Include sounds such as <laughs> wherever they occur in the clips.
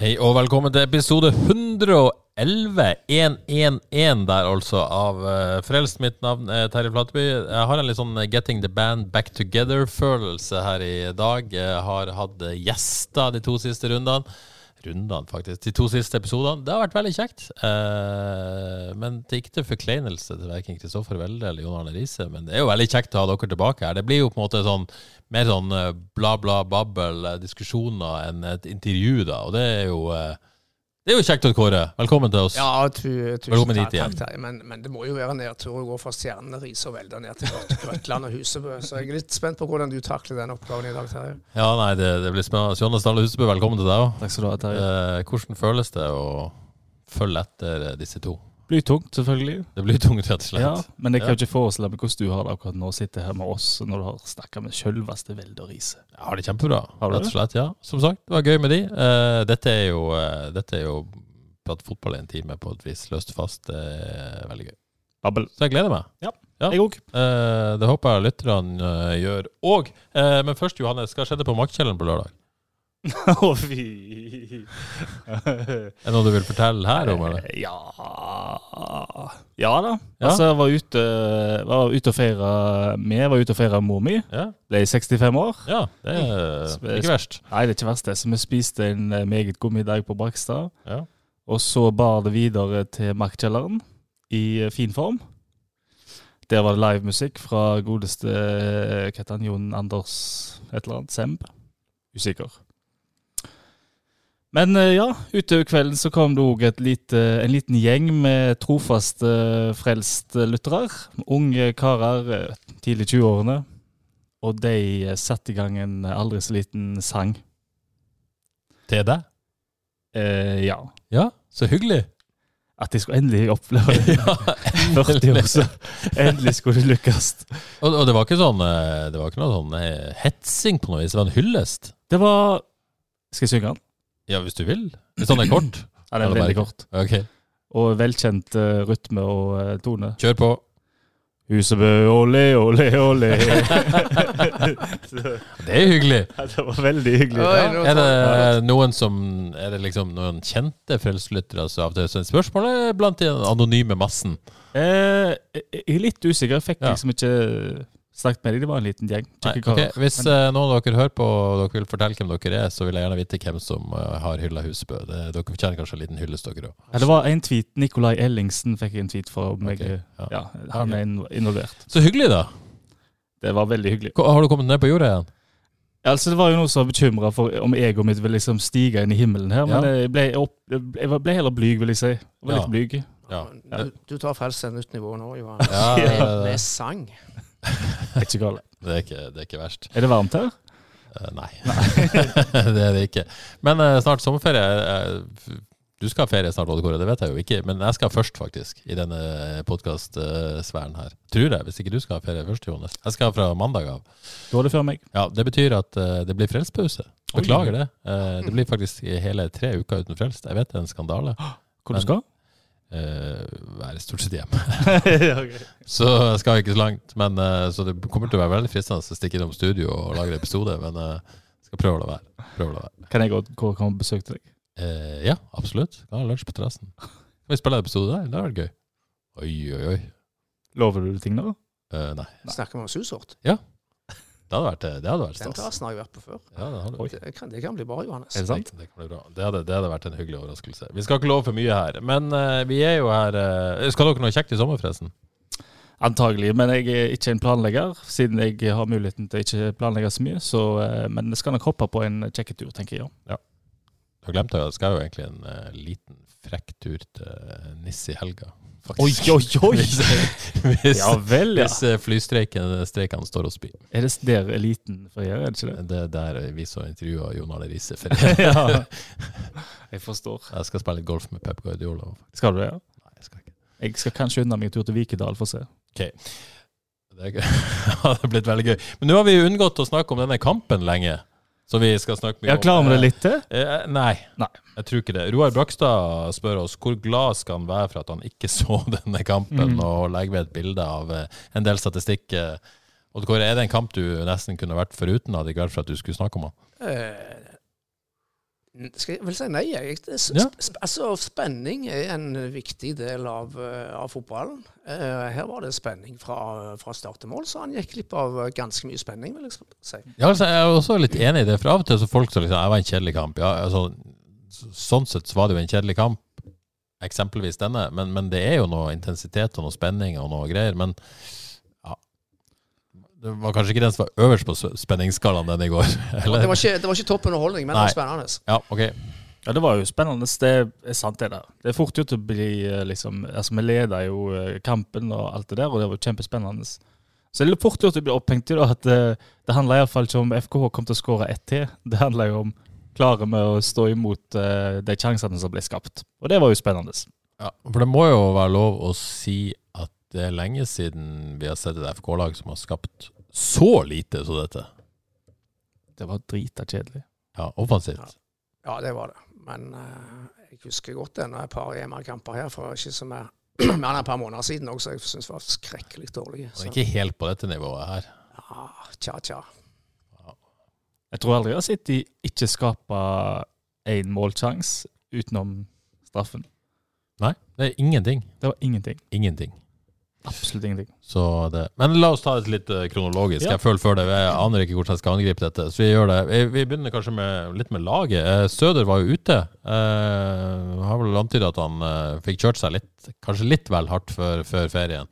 Hei og velkommen til episode 111 111 der altså av uh, Frelst. Mitt navn er Terje Flateby. Jeg har en litt sånn Getting the Band Back Together-følelse her i dag. Jeg har hatt eh, gjester de to siste rundene. Rundene, faktisk. De to siste episodene. Det har vært veldig kjekt. Eh, men det er ikke til forkleinelse til verken Kristoffer Welde eller Jon Arne Riise. Men det er jo veldig kjekt å ha dere tilbake her. Det blir jo på en måte sånn mer sånn eh, bla, bla, babbel, eh, diskusjoner enn et intervju, da. Og det er jo eh, det er jo kjekt, Kåre. Velkommen til oss. Ja, tu, tusen Velkommen takk. takk, takk, men, men det må jo være nedtur å gå fra Stjernene, Riise og Velda ned til Grøt- Grøtland og Husebø. Så jeg er litt spent på hvordan du takler den oppgaven i dag, Terje. Ja, nei, det, det blir spennende. Jonne Stalle Husebø, velkommen til deg òg. Takk skal du ha, Terje. Eh, hvordan føles det å følge etter eh, disse to? Blytungt, selvfølgelig. Det blir tungt, rett og slett. Ja, men jeg kan Ja. ikke forestille meg hvordan du har det akkurat nå, å sitte her med oss når du har snakka med sjølveste Velde og Riise. Jeg har det kjempebra, Har du rett og slett. Ja, som sagt, det var gøy med de. Uh, dette er jo, uh, dette er jo prat fotball i en time på et vis, løst fast. Det er veldig gøy. Babbel. Så jeg gleder meg. Ja. Jeg òg. Uh, det håper jeg lytterne eh, gjør òg. men først, Johannes, hva skjedde på Maktkjelleren på lørdag? <laughs> Å, fy. Er det noe du vil fortelle her om, eller? Ja Ja da. Ja. Altså, jeg var ute, var ute og feira Vi var ute og feira mor mi. Ja, Ble 65 år. ja det er ikke verst. Nei, det er ikke verst, det. Så vi spiste en eh, meget god middag på Brakstad. Ja. Og så bar det videre til Markkjelleren i eh, fin form. Der var det livemusikk fra godeste eh, Hva heter han? Jon Anders et eller annet? Semb? Usikker. Men eh, ja, utover kvelden så kom det òg en liten gjeng med trofaste frelstlyttere. frelst-lyttere. Unge karer, eh, tidlig 20-årene. Og de eh, satte i gang en aldri så liten sang. Til deg? Eh, ja. Ja, så hyggelig. At de skulle endelig oppleve <laughs> det. ja, 40 år så endelig skulle det lykkes. Og, og det var ikke sånn eh, Det var ikke noe sånn eh, hetsing på noe vis, det var en hyllest. Det var Skal jeg synge den? Ja, hvis du vil. Hvis den er kort. <clears throat> Ja, den er veldig kort. Ok, Og velkjent uh, rytme og uh, tone. kjør på. Husebø, ole, ole, ole. Det er hyggelig. Ja, det var veldig hyggelig. Oi, Ja. Er det noen som Er det liksom noen kjente frelseslyttere som til sender spørsmål, blant den anonyme massen? Eh, jeg er litt usikker. Jeg fikk Ja. liksom ikke snakket med dem. Det var en liten gjeng. Nei, okay. Hvis eh, noen av dere hører på og dere vil fortelle hvem dere er, så vil jeg gjerne vite hvem som uh, har hylla Husbø. Det, dere fortjener kanskje en liten hyllest, dere òg. ja, det var en tweet. Nikolai Ellingsen fikk en tweet fra meg. Okay, ja. ja. han er inv- involvert. Så hyggelig, da. Det var veldig hyggelig. Har du kommet ned på jorda igjen? Altså, det var jo noen som var bekymra for om egoet mitt ville liksom stige inn i himmelen her, men Ja. jeg, ble opp, jeg ble heller blyg, vil jeg si. Jeg var Ja. litt blyg. Ja. Du, du tar til nivå nå, Johan. Med, ja. med sang. Jeg <laughs> er ikke galt. Det er ikke, det er ikke verst. Er det varmt her? Uh, nei. <laughs> det er det ikke. Men uh, snart sommerferie. Uh, du skal ha ferie snart, Odd Kåre, det vet jeg jo ikke. Men jeg skal først, faktisk, i denne podkastsfæren her. Tror jeg, hvis ikke du skal ha ferie først, Jonas. Jeg skal fra mandag av. Da er det før meg. Ja, Det betyr at det blir frelspause. Beklager det. Eh, det blir faktisk hele tre uker uten frelst. Jeg vet det er en skandale. <gasps> Hvor Men- du skal? Uh, være stort sett hjemme. <laughs> ja, ok. Så jeg skal ikke så langt. Men, eh, så det kommer til å være veldig fristende å stikke innom studio og lage en episode. Men jeg skal prøve å la være. Prøve å la være. Kan jeg gå gå og komme og besøke deg? Eh, ja, absolutt. Kan ha lunsj på terrassen. Kan vi spille en episode der? Det hadde vært gøy. Oi, oi, oi. Lover du ting nå? Eh, nei. Snakker vi om susort? Det hadde vært, det hadde vært Den plassen har jeg vært på før. Ja, det hadde, Det kan, det kan bli bra, Johannes. Er det sant? Det, kan bli bra. Det, hadde, det hadde vært en hyggelig overraskelse. Vi skal ikke love for mye her, men uh, vi er jo her uh, Skal dere noe kjekt i sommer, forresten? Antagelig, men jeg er ikke en planlegger, siden jeg har muligheten til å ikke planlegge så mye. Så, uh, men jeg skal nok hoppe på en kjekketur, tenker jeg. ja. Jeg glemte, jeg skal jo egentlig en liten frekk tur til NIS i helga. Oi, oi, oi! Hvis, Ja vel, ja. hvis eh, flystreikene står og spyr. Er det der eliten ferierer, er det ikke det? Det er der vi så intervjua Jon Arne Riise. For <laughs> ja. Jeg forstår. jeg skal spille litt golf med Pep Guardiola. Skal du det? ja? Nei, jeg skal ikke. Jeg skal kanskje unna meg en tur til Vikedal for å se. Det er hadde <laughs> blitt veldig gøy. Men nå har vi unngått å snakke om denne kampen lenge. Så vi skal snakke mye Ja, klarer om det litt til? Eh, nei, Nei. jeg tror ikke det. Roar Brakstad spør oss hvor glad skal han være for at han ikke <laughs> så denne kampen, Mm. og legger ved et bilde av eh, en del statistikk. eh. Odd Kåre, er det en kamp du nesten kunne vært foruten, hadde ikke vært for at du skulle snakke om han? Eh, skal jeg vel si nei, jeg. Ja. altså, spenning er en viktig del av, eh, av fotballen. Uh, her var det spenning fra, fra start til mål, så han gikk glipp av ganske mye spenning, vil jeg si. Ja, altså, jeg er også litt enig i det, for av og til så folk som liksom, jeg var en kjedelig kamp. Ja, altså, sånn sett så var det jo en kjedelig kamp, eksempelvis denne, men, men det er jo noe intensitet og noe spenning og noe greier. Men det var kanskje ikke den som var øverst på spenningsskalaen den i går. <laughs> Eller? Det var ikke, det var ikke topp underholdning, men det var spennende. Ja, ok. Ja, det var jo spennende. Det er sant, det der. Det er fort gjort å bli eh, liksom Altså, vi leda jo eh, kampen og alt det der, og det var kjempespennende. Så det er fort gjort å bli opphengt i da, at det, det handler iallfall ikke om FKH kom til å skåre ett til. Det handler jo om klarer vi å stå imot eh, de sjansene som ble skapt. Og det var jo spennende. Ja, for det må jo være lov å si at det er lenge siden vi har sett et FK-lag som har skapt så lite som dette. Det var drita kjedelig. Ja, offensivt. Ja, det var det. Men uh, jeg husker godt det når et par EM-kamper her for ikke så mer <clears throat> enn et par måneder siden også, jeg syns var skrekkelig dårlig. Det er ikke helt på dette nivået her. ja, tja, tja. Jeg tror aldri jeg har sett de ikke skape én målsjanse utenom straffen. Nei, det er ingenting. Det var ingenting. Ingenting. Absolutt ingenting. Men la oss ta det litt eh, kronologisk. Ja. Jeg føler før det, jeg aner ikke hvordan jeg skal angripe dette. Så vi gjør det. Vi, vi begynner kanskje med, litt med laget. Eh, Søder var jo ute. Eh, har vel antydet at han eh, fikk kjørt seg litt, kanskje litt vel hardt før, før ferien.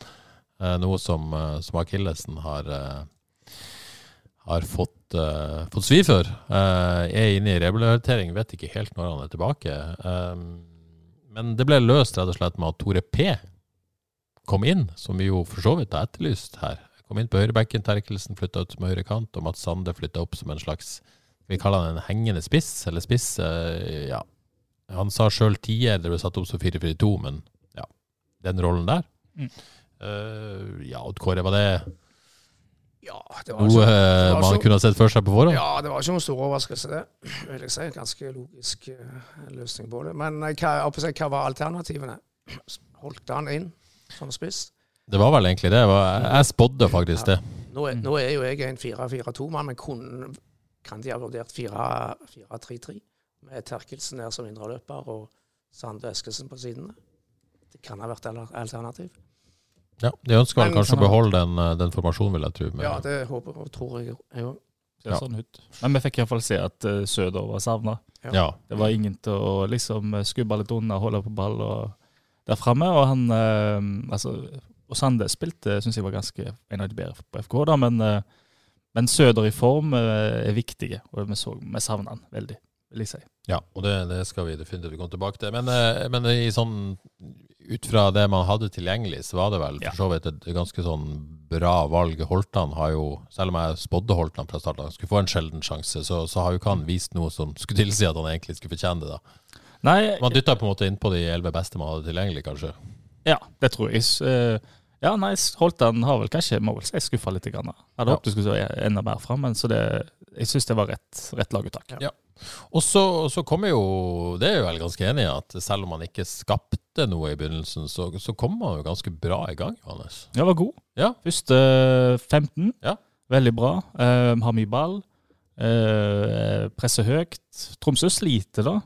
Eh, noe som, som Akillesen har, har fått, eh, fått svi for. Er inne i rehabilitering, vet ikke helt når han er tilbake. Men det ble løst rett og slett med at Tore P kom inn, som vi jo for så vidt har etterlyst her. Kom inn på høyrebekken, Terkelsen flytta ut som høyre kant, og Mats Sande flytta opp som en slags Vi kaller han en hengende spiss, eller spiss. ja. Han sa sjøl tier, det ble satt opp som 4-4-2, men ja, den rollen der. Mm. uh, ja, Odd Kåre, var det Ja, det var noe ikke, eh, man så- kunne ha sett for seg på forhånd? ja, det var ikke noen stor overraskelse, det. Vil jeg si. Ganske logisk eh, løsning på det. Men hva, hva var alternativene? Holdt han inn som spiss? Det var vel egentlig det. Jeg, jeg spådde faktisk det. Nå er, nå er jo jeg en 4-4-2-mann, men kunne, kan de ha vurdert 4-3-3 med Terkelsen der som indreløper og Sande Eskesen på sidene? Det kan ha vært et alternativ. Ja, De ønsker vel kanskje å beholde den, eh, den formasjonen, vil jeg tro. men- Ja, det håper og tror jeg òg. Ser Ja. sånn ut. Men vi fikk iallfall se at uh, Søder var savna. ja. Det var ingen til å liksom eh, skubbe litt unna, holde på ball og der framme. Og han eh, altså, og Sande spilte, syns jeg var ganske en av de bedre på FK, da, men, eh, men Søder i form eh, er viktige, og vi, så, vi savner han veldig, vil jeg si. Ja, og det, det skal vi definitivt komme tilbake til. Men, eh, men i sånn, ut fra det man hadde tilgjengelig, så var det vel Ja. for så vidt et ganske sånn bra valg. Holtan har jo, selv om jeg spådde Holtan fra starten, skulle få en sjelden sjanse, så, så har jo ikke han vist noe som skulle tilsi at han egentlig skulle fortjene det. da. Nei, Man dytta på en måte innpå de elleve beste man hadde tilgjengelig, kanskje. ja, det tror jeg. Eh, ja, nei, Holtan har vel kanskje må vel si skuffa litt. Grann. Hadde Ja. håpet du skulle stå enda mer fram, men så det, jeg syns det var rett, rett laguttak. Ja. Og så, så kommer jo, det er jeg vel ganske enig i, at selv om man ikke skapte noe i begynnelsen, så, så kom man jo ganske bra i gang, Johannes. Ja, var god. Ja. Første 15, Ja. veldig bra. Uh, har mye ball. Uh, presser høyt. Tromsø sliter, da.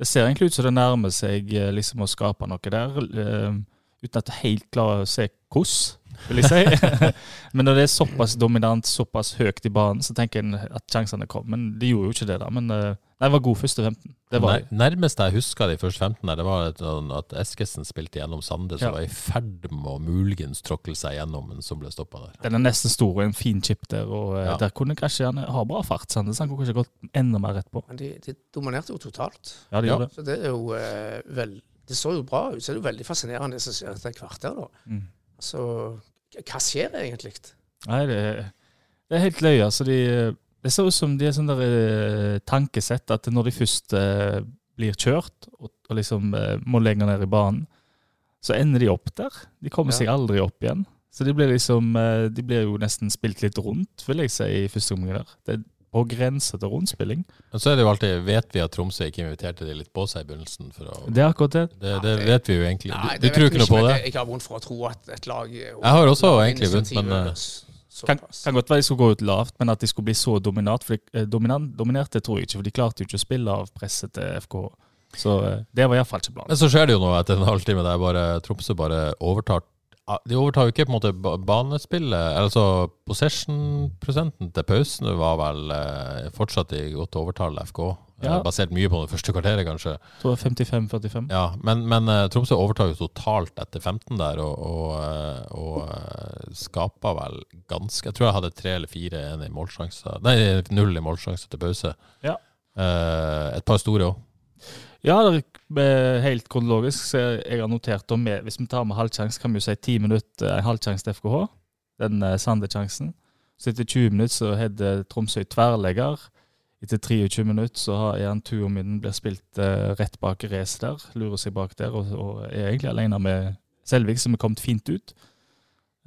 Det ser egentlig ut som det nærmer seg eh, liksom å skape noe der, eh, uten at jeg helt klarer å se hvordan, vil jeg si. <laughs> men når det er såpass dominant, såpass høyt i banen, så tenker en at sjansene kom. Men de gjorde jo ikke det, da. Men eh, nei, det var god første 15. Det var Nærmest jeg husker de første 15 der, det var et, sånn at Eskesen spilte gjennom Sande, som Ja. var i ferd med å muligens tråkle seg gjennom, men som ble stoppa der. Den er nesten stor, og en fin chip der. og eh, Ja. Der kunne kanskje han ha bra fart, Sande, så han kunne kanskje gått enda mer rett på. Men de, de dominerte jo totalt. Ja, de Ja. gjorde det. Så det er jo eh, vel, det så jo bra ut. Så det er jo veldig fascinerende det som skjer etter et kvarter. da. Mm. Så hva skjer egentlig? Nei, det, det er helt løye. Altså de, det ser ut som de er sånn der eh, tankesett at når de først eh, blir kjørt og, og liksom eh, må lenger ned i banen, så ender de opp der. De kommer Ja. seg aldri opp igjen. Så de blir liksom eh, De blir jo nesten spilt litt rundt, vil jeg si, i første omgang der. Det er på grensa til rundspilling. Men så er det jo alltid Vet vi at Tromsø ikke inviterte de litt på seg i begynnelsen? For å, Det er akkurat det. det, det vet vi jo egentlig. Nei, Du, du det tror ikke noe på det? Jeg har vondt for å tro at et lag Jeg har også egentlig vondt, men, eh, Kan, såpass. kan godt være de skulle gå ut lavt, men at de skulle bli så dominant, for de, eh, dominant, dominerte tror jeg ikke, for de klarte jo ikke å spille av presset til FK. Så eh, det var iallfall ikke planen. Men så skjer det jo noe etter en halvtime der bare Tromsø bare overtar De overtar jo ikke på en måte banespillet. Altså Possession-prosenten til pausen var vel eh, fortsatt i godt overtall FK. Ja. Basert mye på det første kvarteret, kanskje. Var 55-45. Ja, Men, men eh, Tromsø overtar jo totalt etter 15 der, og, og, eh, og eh, skaper vel ganske Jeg tror jeg hadde tre eller fire en i målsjanser Nei, null i målsjanser til pause. Ja. Eh, et par store òg. Ja, det er helt kronologisk. Så jeg har notert om med, Hvis vi tar med halvsjanse, kan vi jo si ti minutter en halvsjanse til FKH. Den Sander-sjansen. Så etter 20 minutter så hadde Tromsø tverrlegger. Etter 23 minutter så har Jan Tuominen blir spilt eh, rett bak racet der. Lurer seg bak der og, og er egentlig alene med Selvik, som er kommet fint ut.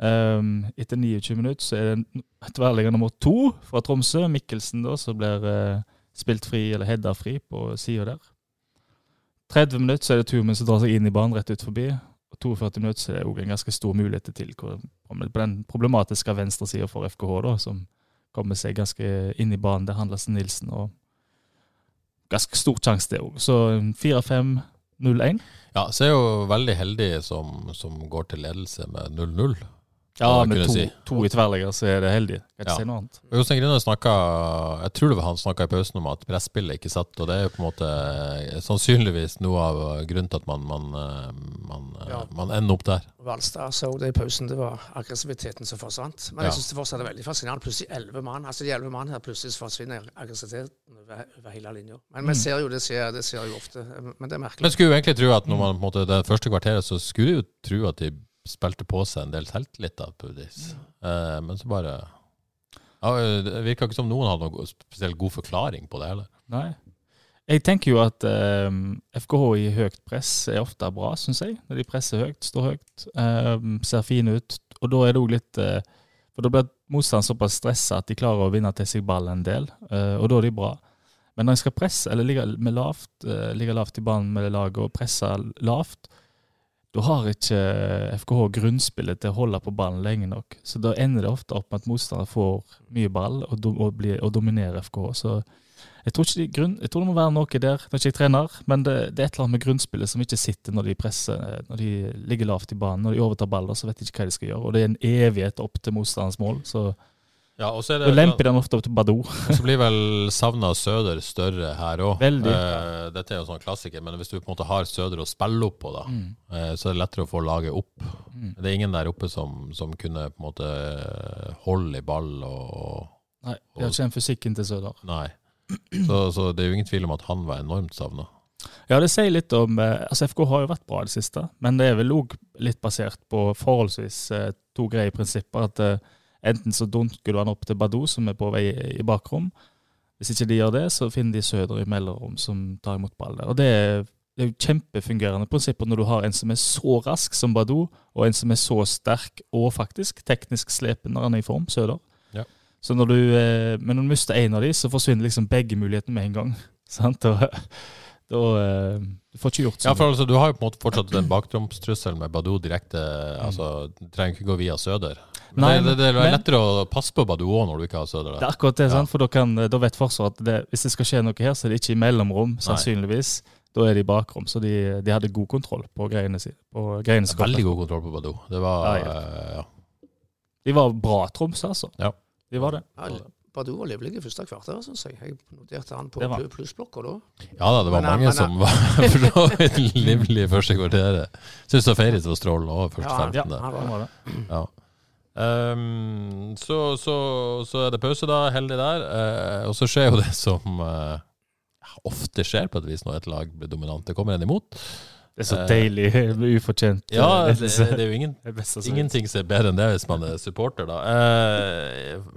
Um, etter 29 minutter så er det tverrligger nummer to fra Tromsø, Mikkelsen, da, som blir eh, spilt fri, eller heada fri, på sida der. 30 minutter så er det Tumen som drar seg inn i banen rett ut forbi. Og 42 minutter så er det òg en ganske stor mulighet til på den problematiske venstresida for FKH, da, som kommer seg ganske inn i banen. Det handler Sten Nilsen og ganske stor sjanse, det òg. Så 4-5-0-1. Ja, så er jo veldig heldig som, som går til ledelse med 0-0. Ja, med to, si. to i tverrligger så er det heldig. Kan ikke Ja. si noe annet. Jostein snakka Jeg tror det var han snakka i pausen om at presspillet ikke satt, og det er jo på en måte eh, sannsynligvis noe av grunnen til at man, man, eh, man, eh, Ja. man ender opp der. Valstad så det i pausen. Det var aggressiviteten som forsvant. Men Ja. jeg syns det fortsatt er veldig fascinerende. Plutselig elleve mann. Altså de elleve mann her plutselig forsvinner aggressiviteten over, over hele linja. Men vi ser jo det skjer, det skjer jo ofte. Men det er merkelig. Men skulle jo egentlig tro at når man på en måte det første kvarteret, så skulle du jo tro at de spilte på seg en del selvtillit. av på Ja. Eh, men så bare ja, Det virka ikke som noen hadde noen spesielt god forklaring på det heller. Nei. Jeg tenker jo at ehm, FKH i høyt press er ofte bra, syns jeg. Når de presser høyt, står høyt, ehm, ser fine ut. Og da er det òg litt eh, For da blir motstanderen såpass stressa at de klarer å vinne til seg ball en del, eh, og da er de bra. Men når de skal presse, eller ligge, med lavt, eh, ligge lavt i banen med det laget og presse lavt, da har ikke FKH grunnspillet til å holde på ballen lenge nok. Så da ender det ofte opp med at motstander får mye ball og, dom, og, blir, og dominerer FKH. Så jeg tror, de grunn, jeg tror det må være noe der. Nå er ikke jeg trener, men det, det er et eller annet med grunnspillet som ikke sitter når de presser, når de ligger lavt i banen. Når de overtar baller, så vet de ikke hva de skal gjøre. Og det er en evighet opp til motstanderens mål. Så Ja, og så er lemper den ofte opp til Badou. <laughs> Så blir vel savna Søder større her òg. Eh, dette er jo sånn klassiker, men hvis du på en måte har Søder å spille opp på, da, Mm. eh, så er det lettere å få laget opp. Mm. Det er ingen der oppe som, som kunne på en måte eh, holde i ball og Nei, de har ikke den fysikken til Søder. Nei. Så, så det er jo ingen tvil om at han var enormt savna. Ja, det sier litt om eh, Altså, FK har jo vært bra i det siste, men det er vel òg litt basert på forholdsvis eh, to greie prinsipper. At enten så dunker du han opp til Badou, som er på vei i bakrom. Hvis ikke de gjør det, så finner de Søder i mellomrom som tar imot ball der. Og det er, det er jo kjempefungerende prinsipper når du har en som er så rask som Badou, og en som er så sterk og faktisk teknisk slepen når han er i form, Søder. Ja. Så når du, eh, men når du mister en av de, så forsvinner liksom begge mulighetene med en gang. <laughs> Sant? Og, da eh, Du får ikke gjort sånn. Ja, for altså, du har jo på en måte fortsatt den baktromstrusselen med Badou direkte. Altså, Du trenger ikke gå via Søder. Nei, det, det, det er men- lettere å passe på Badou når du ikke har Søder Det er akkurat det, Ja. sant? for da, kan, da vet Forsvaret at det, hvis det skal skje noe her, så er det ikke i mellomrom, sannsynligvis. Da er de i bakrom, så de, de hadde god kontroll på greiene sine. På greiene som. Veldig god kontroll på Badou. Det var Ja, ja. Uh, ja. De var bra Troms, altså. Ja. De var det. Ja, Badou var livlig i første kvarter, syns jeg. Jeg noterte han på plussblokka da. Ja da, det var Men, mange men, som var <laughs> for så vidt livlige i første kvarteret. Syns Feiris var strålende òg, første Ja, han- 15. Ja, Han var- var det. Ja. Ehm, så, så, så er det pause, da. Heldig der. Uh, og så skjer jo <laughs> det som uh, ofte skjer på et vis når et lag blir dominant. Det kommer en imot. Det er så Eh, deilig med <laughs> ufortjent Ja, det, det er jo ingen, <laughs> ingenting som er bedre enn det hvis man er supporter, da.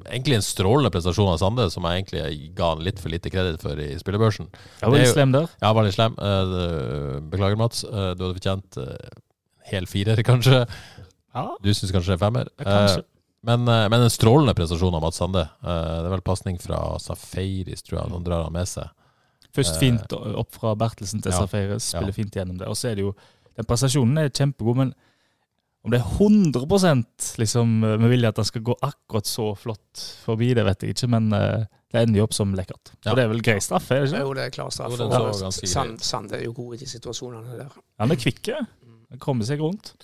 Egentlig en strålende prestasjon av Sande, som jeg egentlig ga han litt for lite kreditt for i spillebørsen. Jeg var litt slem der. Ja, var litt slem. Beklager, Mats. Du hadde fortjent hel firer, kanskje. Ja, Du syns kanskje det er femmer. det kanskje. Eh, men, eh, men en strålende prestasjon av Mats Sande. Eh, det er vel pasning fra Safaris, tror jeg. Han drar han med seg. Først fint opp fra Bertelsen til ja, Safaris, spiller ja. fint gjennom det. Og så er det jo Den prestasjonen er kjempegod, men om det er 100 liksom, med vilje at han skal gå akkurat så flott forbi, det vet jeg ikke, men eh, det ender jo opp som lekkert. Ja. Og det er vel grei straffe, er det ikke? Jo, det er klar straff. Jo, Sand. Sande er jo god i de situasjonene der. Han er kvikk. Han kommer seg rundt.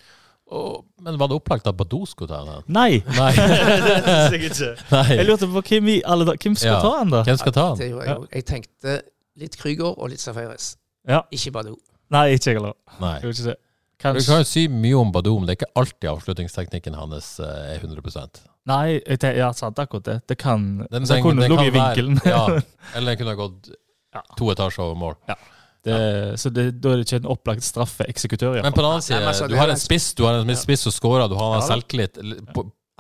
Og, men var det opplagt at Badou skulle ta den? Nei! <laughs> Nei. <laughs> jeg. Jeg lurte på hvem, i alle hvem skal Ja. ta den, da? Hvem skal ta den? jeg, jeg tenkte litt Krüger og litt Safaris. Ja. Ikke Badou. Nei, ikke jeg heller. Det. Du kan jo si mye om Badou, men det er ikke alltid avslutningsteknikken hans eh, er 100 Nei, jeg ja, sant, akkurat det. Det kan Den, den, den, kunne ligget i vinkelen. ja, <laughs> eller den kunne gått Ja. to etasjer over mål. Det, Så det, da er det ikke en opplagt straffeeksekutør. Men på den annen side, altså, du har en en- spiss du har en spiss som scorer, du har Ja, selvtillit.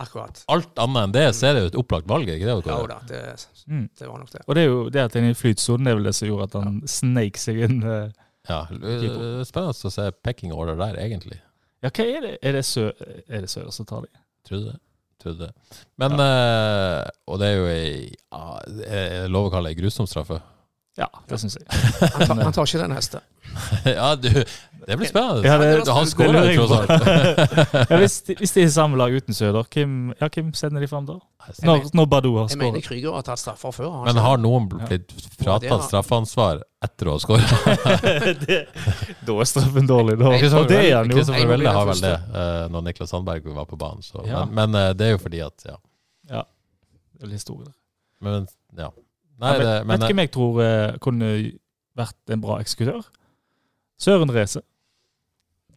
Akkurat. alt annet enn det, så er det jo et opplagt valg, ikke det? Ja da, det, Mm. det var nok det. Og det er jo det at han er i flytsonen, det er vel det som gjorde at han sneik seg inn. eh. Ja, Spennende å se pecking order der, egentlig. Ja, hva er det? Er det, sø er det Sør som tar de? Trodde det. Trodde det. Men eh, Og det er jo ei ja, Er det lov å kalle det ei grusom straffe? Ja, det syns jeg. Han tar, han tar ikke den neste. <laughs> ja, du Det blir spennende. Ja, det- Han skårer jo tross alt. <laughs> Ja, hvis, de, hvis de er samme lag uten Søder, hvem, ja, hvem sender de fram da? Når, når Badou har Jeg mener skåret? Krüger har tatt straffer før. har han Men har noen blitt Ja, fratatt har- straffeansvar etter å ha skåret? <laughs> Da er straffen dårlig, da. Kristoffer er Welle har vel det, eh, når Niklas Sandberg var på banen. Så. Ja. Men, men eh, det er jo fordi at Ja. Det er litt historie der. Men, ja. Nei, det, men vet hvem jeg tror uh, kunne vært en bra eksekutør? Søren Reze.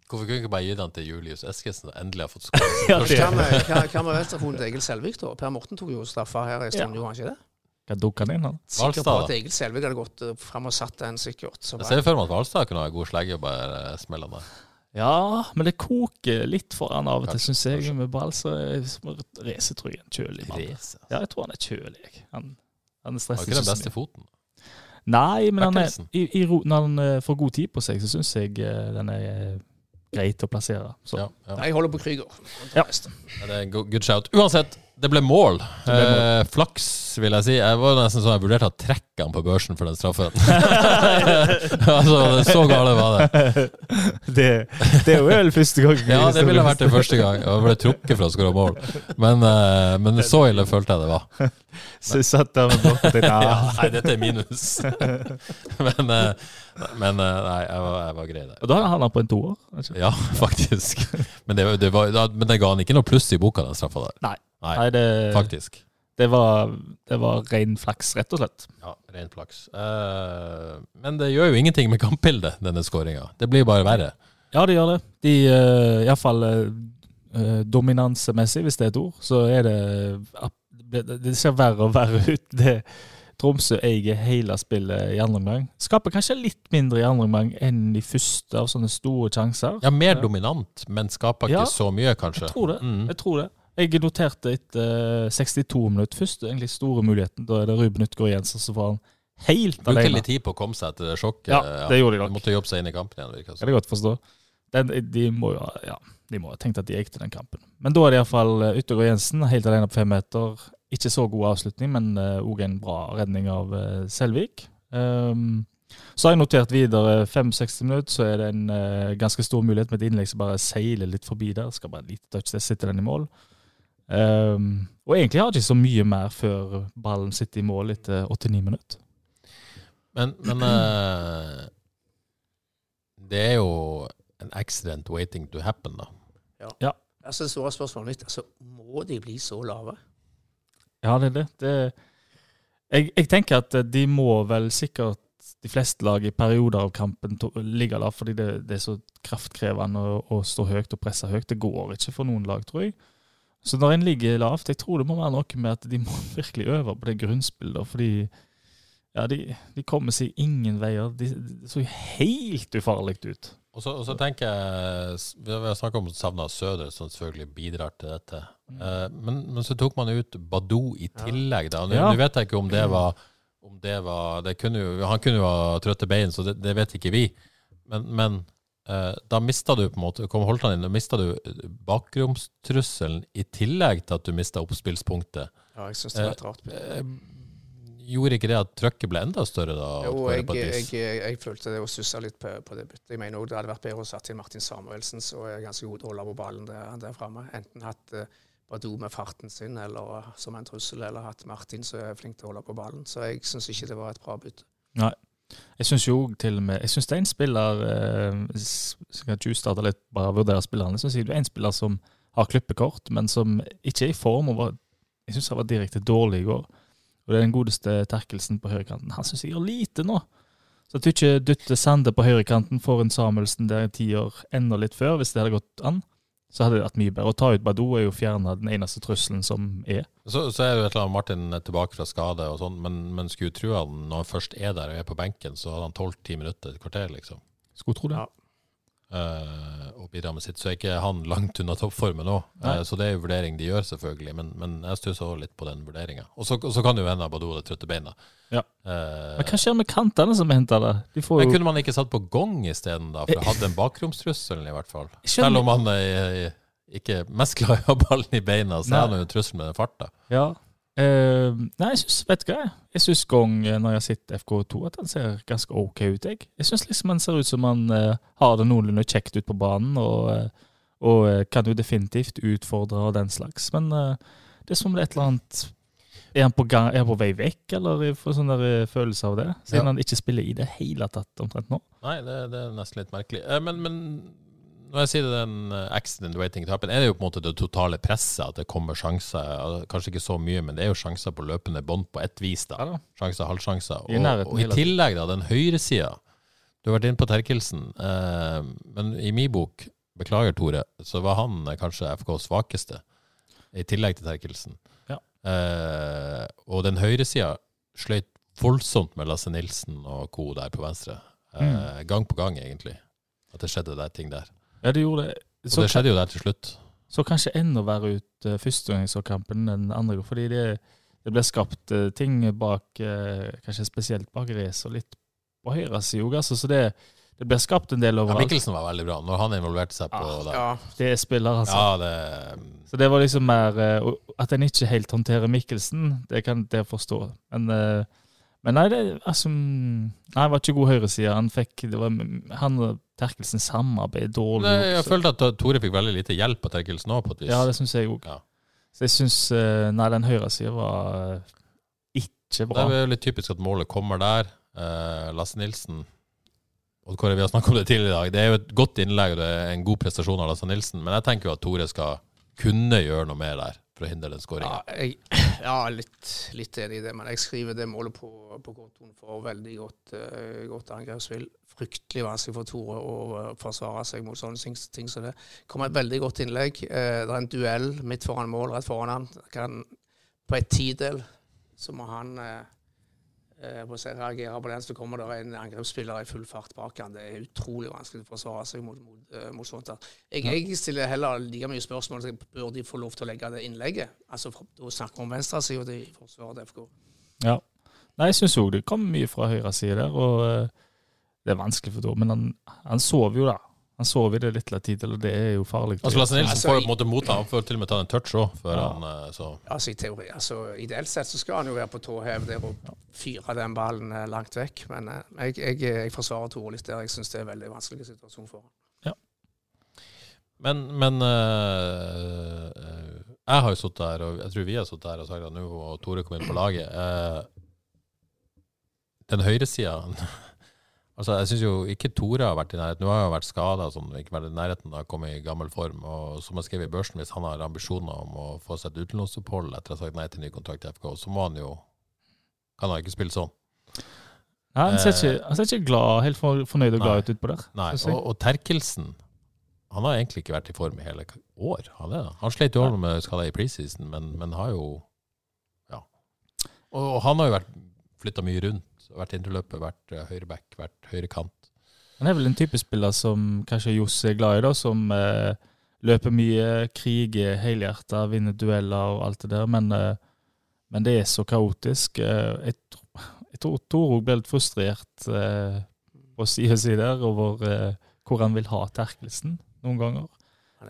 hvorfor kunne vi ikke bare gi den til Julius Eskesen, som endelig har fått <laughs> skåre? Ja, Hva med- venstrefoten til Egil Selvik, da? Per Morten tok jo straffa her i stund, Ja. gjorde han ikke det? Hva dukka han inn, han? Sikker på at? Egil Selvik hadde gått uh, fram og satt den sikkert. Så Jeg ser for meg at Valstad kunne ha god slegge og bare eh, smelle den der. Ja, men det koker litt for han av og til, syns jeg. Med ball så Reze tror jeg er en kjølig mann. Ja, jeg tror han er kjølig. Han, han stresser ikke den beste foten. Nei, men han er, i, i, når han eh, får god tid på seg, så syns jeg eh, den er eh, greit å plassere. Så. Ja, ja. Nei, jeg holder på Krüger. Ja. Det er good shout. Uansett, det ble mål. ble mål. Eh, flaks, vil jeg si. Jeg var nesten sånn jeg vurderte å trekke han på børsen for den straffen. <laughs> altså, så gale var det. <laughs> det, det er jo vel første gang. Ja, det ville vært det første gang. Jeg ble trukket for å skåre mål. Men, eh, men så ille følte jeg det var. <laughs> Så satt der med blokken Ja, nei, dette er minus. men eh, men eh, nei, jeg var, jeg var grei der. Og da havna han på en toer. Altså. Ja, faktisk. Men det, det, var, men det ga han ikke noe pluss i boka, den straffa der. Nei. Nei, Nei, det, faktisk. det, var, det var ren flaks, rett og slett. Ja, ren flaks. Uh, men det gjør jo ingenting med kampbildet, denne skåringa. Det blir bare verre. Ja, det gjør det. De, uh, Iallfall uh, dominansemessig, hvis det er et ord, så er det Det, det ser verre og verre ut. Det, Tromsø eier hele spillet i andre omgang. Skaper kanskje litt mindre i andre omgang enn de første av sånne store sjanser. Ja, mer dominant, men skaper ikke Ja, så mye, kanskje. Jeg tror det. Mm. Jeg tror det. Jeg noterte etter eh, 62 minutter først, egentlig store muligheten. Da er det Ruben Utgaard Jensen som får han helt Brukte alene. litt tid på å komme seg etter det sjokket. Ja, det gjorde de nok. Måtte jobbe seg inn i kampen igjen, virker det Kan jeg godt forstå. Den, de må jo ja, de må ha tenkt at de gikk til den kampen. Men da er det iallfall Yttergård Jensen helt alene på fem meter. Ikke så god avslutning, men òg en bra redning av eh, Selvik. Um, så har jeg notert videre 5-60 minutter, så er det en uh, ganske stor mulighet med et innlegg som bare seiler litt forbi der. Skal bare en liten touch, der sitter den i mål. Um, og egentlig har jeg ikke så mye mer før ballen sitter i mål etter 89 minutter. Men, men uh, det er jo en accident waiting to happen, da. Altså, det store spørsmålet mitt altså, må de bli så lave? Ja, det er det. det jeg, jeg tenker at de må vel sikkert de fleste lag i perioder av kampen ligge lavt, fordi det, det er så kraftkrevende å, å stå høyt og presse høyt. Det går ikke for noen lag, tror jeg. Så når en ligger lavt, jeg tror det må være noe med at de må <laughs> virkelig øve på det grunnspillet. Fordi ja, de, de kommer seg ingen veier. De, det så helt ufarlig ut. Og så, og så tenker jeg Vi har snakka om savna Søder, som selvfølgelig bidrar til dette. Eh, men, men så tok man ut Badou i tillegg. da. Nå Ja. vet jeg ikke om det var om det var det kunne jo, Han kunne jo ha trøtte bein, så det, det vet ikke vi. Men, men eh, da mista du på en måte kom Holtan inn, da mista du bakromstrusselen i tillegg til at du mista oppspillspunktet. Ja, jeg synes det var et rart. Eh, gjorde ikke det at trøkket ble enda større da? Jo, jeg, jeg, jeg, jeg følte det å sussa litt på, på det byttet. Jeg mener også det hadde vært bedre å satt inn Martin Samuelsen, som er ganske god til å holde på ballen der, der framme. Enten hatt uh, Badou med farten sin eller som en trussel, eller hatt Martin som er flink til å holde på ballen. Så jeg syns ikke det var et bra bytte. Nei. Jeg syns jo til og med Jeg syns det er en spiller eh, Skal ikke starte litt bare vurdere spillerne. Jeg syns det er en spiller som har klippekort, men som ikke er i form. Og var, jeg syns han var direkte dårlig i går. Og det er den godeste Terkelsen på høyrekanten. Han syns jeg gjør lite nå. Så at du ikke dytter Sande på høyrekanten for en Samuelsen der i tiår enda litt før, hvis det hadde gått an, så hadde det vært mye bedre. Å ta ut Badou er jo fjerna den eneste trusselen som er. Så, så er jo et eller annet Martin er tilbake fra skade og sånn, men, men skulle tro han når han først er der og er på benken, så hadde han tolv-ti minutter, et kvarter, liksom. Skulle tro det. Ja. Eh, og bidra med sitt. Så er ikke han langt unna toppformen òg. Nei. så det er jo vurdering de gjør, selvfølgelig. Men, men jeg stusser også litt på den vurderinga. Og så, og så kan det jo hende Abadou har trøtte beina. Ja. Eh, Men hva skjer med kantene som er henta der? De men jo kunne man ikke satt på gong isteden, da? For å ha den bakromstrusselen, i hvert fall. Selv om han er ikke mest glad i å ha ballen i beina, så er han jo en trussel med den farta. Ja. Eh, nei, jeg syns Vet du hva? jeg? Syns Gong, eh, når jeg har sett FK2, at han ser ganske OK ut. Jeg, jeg syns liksom han ser ut som han uh, har det noenlunde kjekt ut på banen, og, eh, og kan jo definitivt utfordre og den slags. Men det er som det er et eller annet Er han på, gang, er han på vei vekk, eller får sånn der følelse av det? Siden Ja. han ikke spiller i det hele tatt omtrent nå. Nei, det, det er nesten litt merkelig. Men, men når jeg sier det er en eh, accident waiting to happen, er det jo på en måte det totale presset, at det kommer sjanser. Kanskje ikke så mye, men det er jo sjanser på løpende bånd på ett vis. da. Ja da. Sjanser, halvsjanser. Og, nærheten og i tillegg, da, den høyresida. Du har vært inne på Terkelsen, eh, men i min bok, beklager Tore, så var han eh, kanskje FKs svakeste, i tillegg til Terkelsen. Ja. Eh, og den høyresida sløyt voldsomt med Lasse Nilsen og co. der på venstre. Eh, Gang på gang, egentlig. At det skjedde der ting der. Ja, det gjorde det. Og det skjedde jo der til slutt. så kanskje enda verre ut uh, førstegangskampen enn andre, fordi det, det ble skapt uh, ting bak, uh, kanskje spesielt bak race og litt på høyre side òg, altså, så det, det ble skapt en del Ja. Mikkelsen var veldig bra når han involverte seg på Ah, det. Ja, det er spiller, altså. Ja, det Så det var liksom mer At en ikke helt håndterer Mikkelsen, det kan jeg forstå. Men, men nei, det, altså, nei, var ikke god høyreside. Han fikk det var, Han og Terkelsen samarbeidet dårlig. Nei, Jeg følte at Tore fikk veldig lite hjelp av Terkelsen òg, på et vis. Ja, det syns jeg òg. Ja. Så jeg syns Nei, den høyresida var ikke bra. Det er jo litt typisk at målet kommer der. Eh, Lasse Nilsen og Kåre, Vi har snakket om det tidligere i dag. Det er jo et godt innlegg og det er en god prestasjon av Lasse Nilsen, men jeg tenker jo at Tore skal kunne gjøre noe mer der for å hindre den ja, jeg, <clears throat> ja litt, litt enig i det. Men jeg skriver det målet på, på kontoen for veldig godt, uh, godt angrepsspill. Fryktelig vanskelig for Tore å forsvare seg mot sånne ting, ting som det. kommer et veldig godt innlegg. Uh, det er en duell midt foran mål, rett foran han. Kan, på et tidel så må han eh, eh, på reagerer på den, så kommer det en angrepsspiller i full fart bak han. Det er utrolig vanskelig å forsvare seg mot, mot, eh, mot sånt. Jeg, jeg stiller heller like mye spørsmål som bør de få lov til å legge det innlegget. Altså, Da snakker vi om venstresida i forsvaret til FK. Ja. Nei, jeg syns òg det kom mye fra høyresida der, og eh, det er vanskelig for Dormen. Men han, han sover jo, da. Han sover i det litt tid, og det er jo farlig. Altså Lasse Nilsen Altså, får jo på en måte motta. Han får til og med ta en touch òg, før Ja. han eh, så Altså, i teori, altså, Ideelt sett så skal han jo være på tå hev der og fyre den ballen eh, langt vekk. Men eh, jeg, jeg, jeg forsvarer Tore litt der. Jeg syns det er en veldig vanskelig situasjon for han. Men, men eh, eh, jeg har jo sittet der, og jeg tror vi har sittet der og sagt at nå må Tore komme inn på laget. Eh, den høyresida <laughs> Altså, jeg syns jo ikke Tore har vært i nærheten. Nå har han vært skada, sånn, ikke vært i nærheten av å komme i gammel form. Og som jeg skrev i børsen, hvis han har ambisjoner om å få seg et utenlandsopphold etter å ha sagt nei til ny kontrakt i FK, så må han jo Kan han ikke spille sånn. Nei, han, ser ikke, han ser ikke glad, helt for, fornøyd og glad Nei. ut utpå der. Nei, og, og Terkelsen Han har egentlig ikke vært i form i hele år. Han, er, han slet jo over med skada i preseason, men, men har jo Ja. Og, og han har jo vært flytta mye rundt. Vært indreløper, vært uh, høyreback, vært høyrekant. Han er vel en type spiller som kanskje Johs er glad i, da, som uh, løper mye, kriger helhjerta, vinner dueller og alt det der, men, uh, men det er så kaotisk. Jeg, tr- jeg tror Toro ble litt frustrert på på sida si der over hvor han vil ha Terkelsen noen ganger.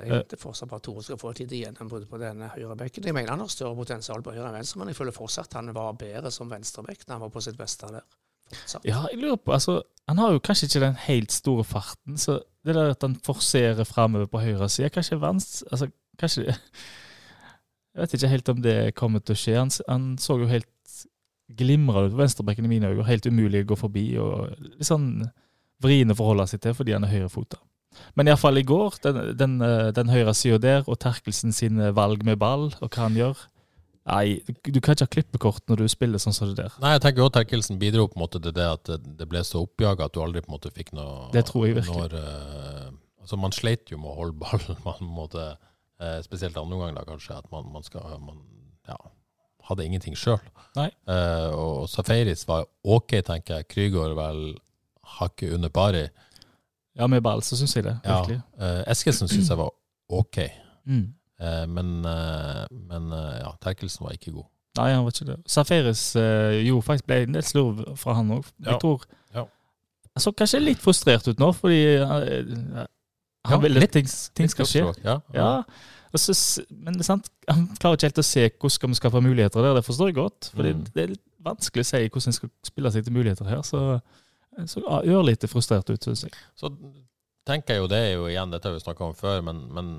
Jeg venter fortsatt på at Tore skal få et lite gjennombrudd på denne høyrebekken. Jeg mener han har større potensial på høyre enn venstre, men jeg føler fortsatt han var bedre som venstrebekk da han var på sitt beste der. Fortsatt. Ja, jeg lurer på, altså, Han har jo kanskje ikke den helt store farten, så det der at han forserer framover på høyre side, kanskje vans... Altså, kanskje Jeg vet ikke helt om det kommer til å skje. Han, han så jo helt glimrende ut på venstrebekken i mine øyne, helt umulig å gå forbi. og Litt sånn vrien å forholde seg til fordi han er høyrefota. Men iallfall i går, den, den, eh, den høyre sida der, og Terkelsen sin valg med ball, og hva han gjør Nei, du, kan ikke ha klippekort når du spiller sånn som det der. Nei, jeg tenker også Terkelsen bidro på en måte til det at det, det ble så oppjaga at du aldri på en måte fikk noe Det tror jeg virkelig. Når, eh, altså Man sleit jo med å holde ballen, <laughs> man måtte, eh, spesielt andre omgang, da kanskje, at man, man skal man, ja, hadde ingenting sjøl. Eh, og Safaris var ok, tenker jeg. Krygård vel hakket under pari. Ja, med ball så syns jeg det. Ja. Virkelig. Ja, Eskilsen syns jeg var ok, Mm. eh, men, eh, men eh, ja, Terkelsen var ikke god. Nei, han var ikke det. Safaris eh, jo, faktisk ble en del slurv fra han òg. Ja. Jeg tror Ja. Han så kanskje litt frustrert ut nå, fordi eh, han Ja, ville litt- ting, ting skal skje. Ja, Ja, så, men det sant, han klarer ikke helt å se hvordan skal få muligheter der. Det forstår jeg godt. For Mm. det er litt vanskelig å si hvordan en skal spille seg til muligheter her. Så, så ja, ørlite frustrert ut, syns jeg. Så tenker jeg jo det er jo igjen, dette har vi snakka om før, men, men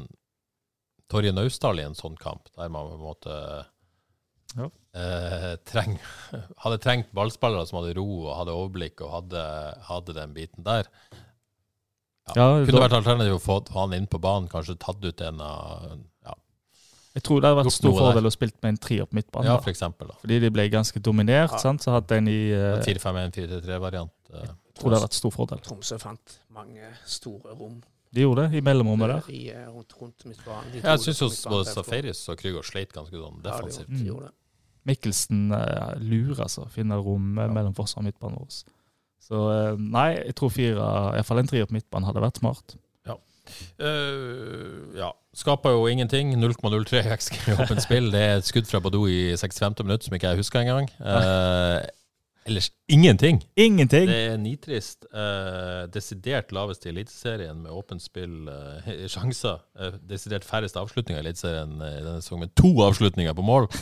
Torje Naustdal i en sånn kamp, der man på en måte Ja. eh, treng, <laughs> hadde trengt ballspillere som hadde ro og hadde overblikk og hadde, hadde den biten der. Ja, Kunne da- vært alternativ å få han inn på banen, kanskje tatt ut en av ja, Jeg tror det hadde vært stor fordel å spille med en trier på midtbanen. ja for eksempel. da. Fordi de ble ganske dominert. Ja. sant? Så hadde en i uh, 4-5-1-4-3-variant. Jeg tror det har vært stor fordel. Tromsø fant mange store rom De gjorde det i mellomrommet der. i, eh, rundt, rundt midtbanen. De Jeg syns både. Safaris og Krygård sleit ganske sånn defensivt. Ja, de gjorde det. Mikkelsen eh, lurer, altså. Finner rom ja. mellom forsvar og midtbanen vår. Så eh, nei, jeg tror fire, iallfall en trier på midtbanen hadde vært smart. Eh, ja. Skaper jo ingenting. 0,03 XG <laughs> i åpent spill. Det er et skudd fra Badou i 65. minutt som ikke jeg husker engang. Uh, ellers ingenting. Ingenting! Det er nitrist. Eh, desidert lavest i Eliteserien med åpent spill. eh, <laughs> sjanser. Eh, desidert færrest avslutninger i Eliteserien i denne sesongen, med to avslutninger på mål. <laughs>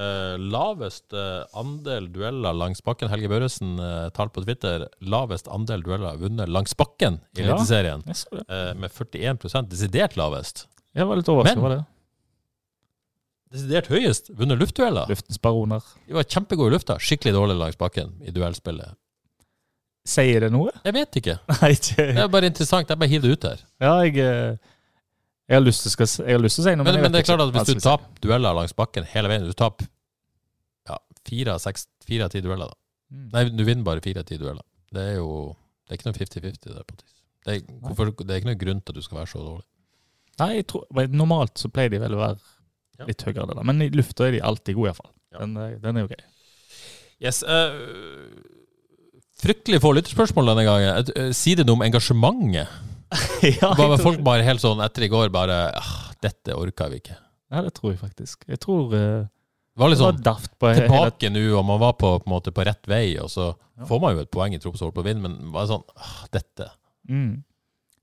Eh, lavest eh, andel dueller langs bakken. Helge Børresen uh, talte på Twitter. Lavest andel dueller vunnet langs bakken i Ja. Eliteserien. Eh, med 41% desidert lavest. Jeg var litt overrasket Men- over det. Desidert høyest vunnet luftdueller. Luftens baroner. De var kjempegode i lufta. Skikkelig dårlig langs bakken i duellspillet. Sier det noe? Jeg vet ikke. <laughs> Nei, ikke Det er bare interessant. Jeg bare hiver det ut her. Ja, jeg, eh, jeg, har lyst til, skal, jeg har lyst til å si noe, Men, men, men det er klart at hvis du taper dueller langs bakken hele veien Du taper ja, fire av ti dueller, da. Mm. Nei, du vinner bare fire av ti dueller. Det er jo Det er ikke noe 50-50 der. på tis. Det er, hvorfor, det er ikke noe grunn til at du skal være så dårlig. Nei, jeg tror, normalt så pleier de vel å være. Litt høyere, det der. men i lufta er de alltid gode, iallfall. Ja. Den, er- den er jo grei. Yes, uh fryktelig få lytterspørsmål denne gangen. Eh, det noe om engasjementet. <laughs> ja, Bare folk bare helt sånn etter i går bare ah, Dette orka vi ikke. ja, det tror jeg faktisk. Jeg tror uh, Det var litt sånn tilbake nå, og man var på, på, måte, på rett vei, og så Ja. får man jo et poeng i Troms holdt på å vinne, men bare sånn ah, Dette. mm.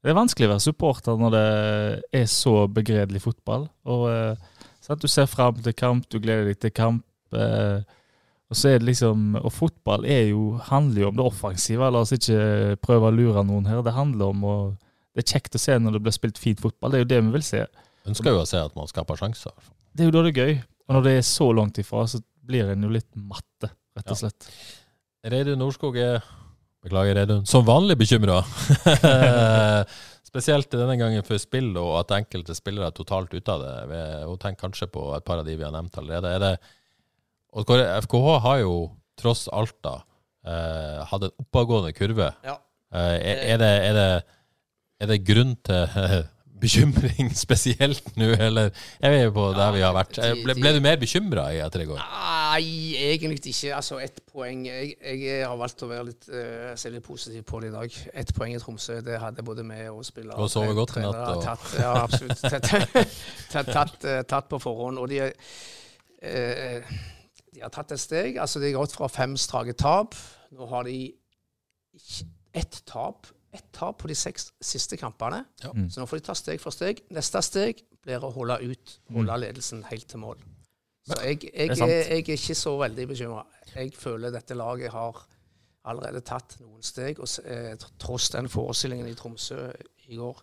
Det er vanskelig å være supporter når det er så begredelig fotball. Og eh, sant? Du ser fram til kamp, du gleder deg til kamp. eh, og så er det liksom Og fotball jo, handler jo om det offensive. La oss ikke prøve å lure noen her. Det handler om å Det er kjekt å se når det blir spilt fint fotball. Det er jo det vi vil se. Ønsker jo å se at man skaper sjanser. Det er jo da det er gøy. Og når det er så langt ifra, så blir en jo litt matte, rett og slett. Reidun Norskog er Beklager, Reidun. Som vanlig bekymra. <laughs> Spesielt denne gangen for spill, og at enkelte spillere er totalt ute av det. Hun tenker tenk kanskje på et par av de vi har nevnt allerede. Er det, og FKH har jo tross alt da eh, hatt en oppadgående kurve. Ja. Eh, er, er, det, er, det, er det grunn til <laughs> bekymring <laughs> spesielt nå, eller Jeg er jo på der vi har vært? Ble, ble du mer bekymra etter i går? Nei, egentlig ikke. Altså, ett poeng jeg, jeg har valgt å være litt, uh, se litt positiv på det i dag. Ett poeng i Tromsø, det hadde både med og spillere Og sovet godt i natt, og- tatt. Ja, absolutt. tatt, tatt, tatt, eh, på forhånd. Og de, uh, de har tatt et steg. Altså, de har gått fra fem strake tap. Nå har de ett tap. Ett tap på de seks siste kampene. Ja. Så nå får de ta steg for steg. Neste steg blir å holde ut, holde ledelsen helt til mål. Så jeg, jeg, er er, jeg er ikke så veldig bekymra. Jeg føler dette laget har allerede tatt noen steg. Og eh, tross den forestillingen i Tromsø i går,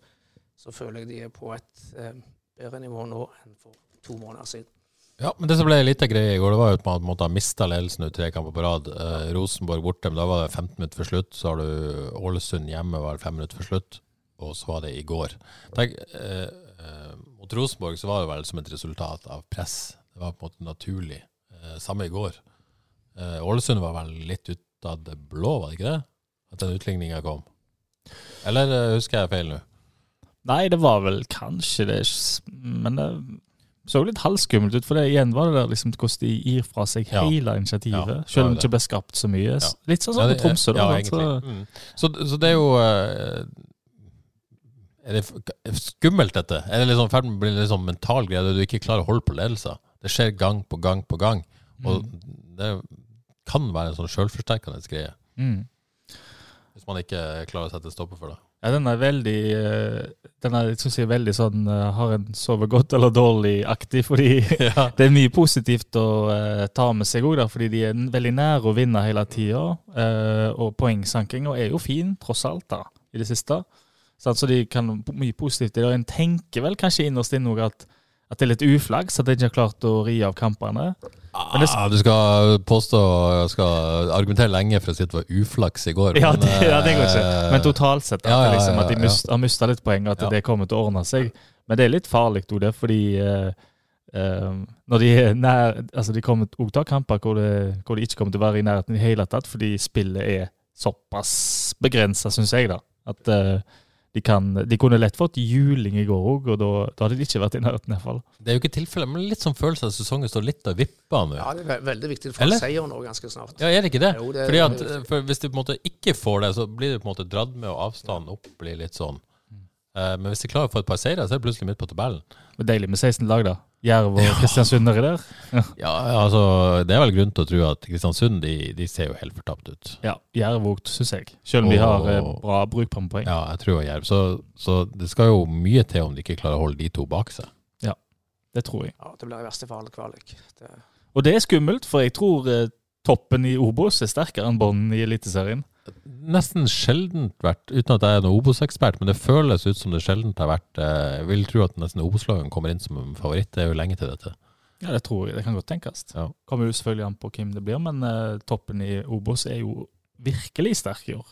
så føler jeg de er på et eh, bedre nivå nå enn for to måneder siden. Ja, men det som ble litt av greia i går, det var jo at man måtte ha mista ledelsen tre kamper på rad. Eh, Rosenborg borte, men da var det 15 minutter for slutt. Så har du Ålesund hjemme, var det 5 minutter for slutt. Og så var det i går. Tenk, eh, eh, mot Rosenborg så var det vel som et resultat av press. Det var på en måte naturlig. Eh, samme i går. Eh, Ålesund var vel litt ut av det blå, var det ikke det? At den utligninga kom. Eller eh, husker jeg feil nå? Nei, det var vel kanskje det, men det så litt halvskummelt ut. For det igjen var det der liksom hvordan de gir fra seg Ja. hele initiativet. Ja, selv om det. ikke ble skapt så mye. Ja. Litt sånn som det- på Tromsø. da. Ja, egentlig. Mm. Så, så det er jo eh, Er det skummelt, dette? Er det liksom ferd med å bli en sånn mental greie der du ikke klarer å holde på ledelser? Det skjer gang på gang på gang. Og det kan være en sånn sjølforsterkende greie. Mm. Hvis man ikke klarer å sette stopper for det. Ja, den er veldig eh, Den er, synes jeg, veldig sånn eh, Har en sovet godt eller dårlig-aktig, fordi <laughs> <laughs> Ja. det er mye positivt å uh, ta med seg òg, fordi de er veldig nære å vinne hele tida. og poengsankinga er jo fin, tross alt, da, i det siste. Sant? Så de kan mye positivt i det. Og en tenker vel kanskje innerst inne òg at, at det er litt uflaks at de ikke har klart å ri av kampene. Det- Ah, du skal påstå skal argumentere lenge for å si at det var uflaks i går. Ja, men, det, <laughs> ja, det går ikke. eh, Men totalt sett, ja, ja, liksom, at de ja. har mista litt poeng, at det kommer til å ordne seg. Men det er litt farlig, det, fordi uh, uh, når de nær Altså, de kommer til å ta kamper hvor, hvor de ikke kommer til å være i nærheten i det hele tatt, fordi spillet er såpass begrensa, syns jeg, da. At eh, de kan De kunne lett fått juling i går òg, og da, da hadde de ikke vært i nærheten, i hvert fall. Det er jo ikke tilfellet, men litt sånn følelse av at sesongen står litt og vipper nå. Ja, det er veldig viktig å få seier nå ganske snart. Ja, er det ikke det? Jo, det er Fordi at, for Hvis de på en måte ikke får det, så blir de på en måte dratt med, og avstanden opp blir litt sånn. Eh, men hvis de klarer å få et par seire, så er det plutselig midt på tabellen. Men Deilig med 16 lag, da. Jerv og Kristiansund nedi der. Ja, altså, Det er vel grunn til å tro at Kristiansund de, de ser jo helt fortapt ut. Ja, Jerv òg, syns jeg. Selv om de har eh, bruk på en poeng. Ja, jeg tror Jerv. Så, så det skal jo mye til om de ikke klarer å holde de to bak seg. Ja, Det tror jeg. Ja, det blir i verste fall kvalik. Det, Og det er skummelt, for jeg tror eh, toppen i Obos er sterkere enn bånden i Eliteserien. Nesten sjeldent vært, uten at jeg er noen Obos-ekspert, men det føles ut som det sjeldent har vært eh, Jeg vil tro at nesten Obos-lagene kommer inn som en favoritt. Det er jo lenge til dette. Ja, det tror jeg. Det kan godt tenkes. Ja. Kommer jo selvfølgelig an på hvem det blir, men uh, toppen i Obos er jo virkelig sterk i år.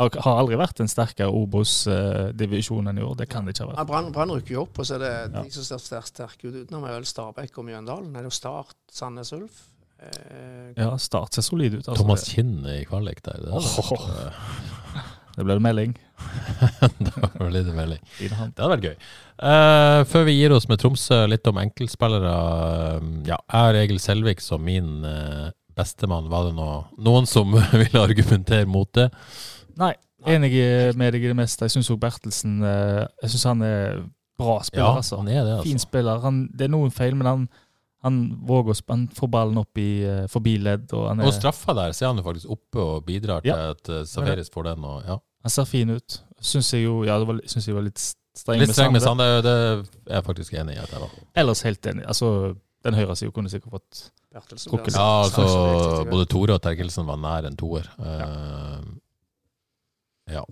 Har, har aldri vært en sterkere Obos-divisjon enn i år. Det kan det ikke ha vært. Ja, Brann rykker jo opp, og så er det Ja. de som ser sterke ut utenom, er vel Stabæk og Mjøndalen. Er Det jo Start, Sandnes Ulf. Eh, Ja, Start ser solid ut. Altså. Thomas Kinn i kvalik der. Det, oh, Åh. <laughs> Det ble melding. <laughs> det ble litt melding. Fin. Det hadde vært gøy. Uh, før vi gir oss med Tromsø, litt om enkeltspillere. Ja, jeg har Egil Selvik som min uh, bestemann. Var det noe, noen som <laughs> ville argumentere mot det? Nei, enig med deg i det meste. Jeg syns òg Bertelsen uh, Jeg synes han er bra spiller, Ja, altså. han er det, Fin altså. spiller. Han, det er noen feil, men han, han våger å han får ballen opp i uh, forbi ledd. Og han, er, Og straffa der, så er han jo faktisk oppe og bidrar til Ja. at uh, Safaris får den. Og, ja. han ser fin ut. Syns jeg jo Ja, det var, synes jeg var litt streng Litt streng med Sande. Det er jeg faktisk enig i at jeg var. Ellers helt enig. Altså, den høyresida kunne sikkert fått Bertelsen. Ja, straks så viktig altså både Tore og Terkelsen var nær en toer. Uh, ja.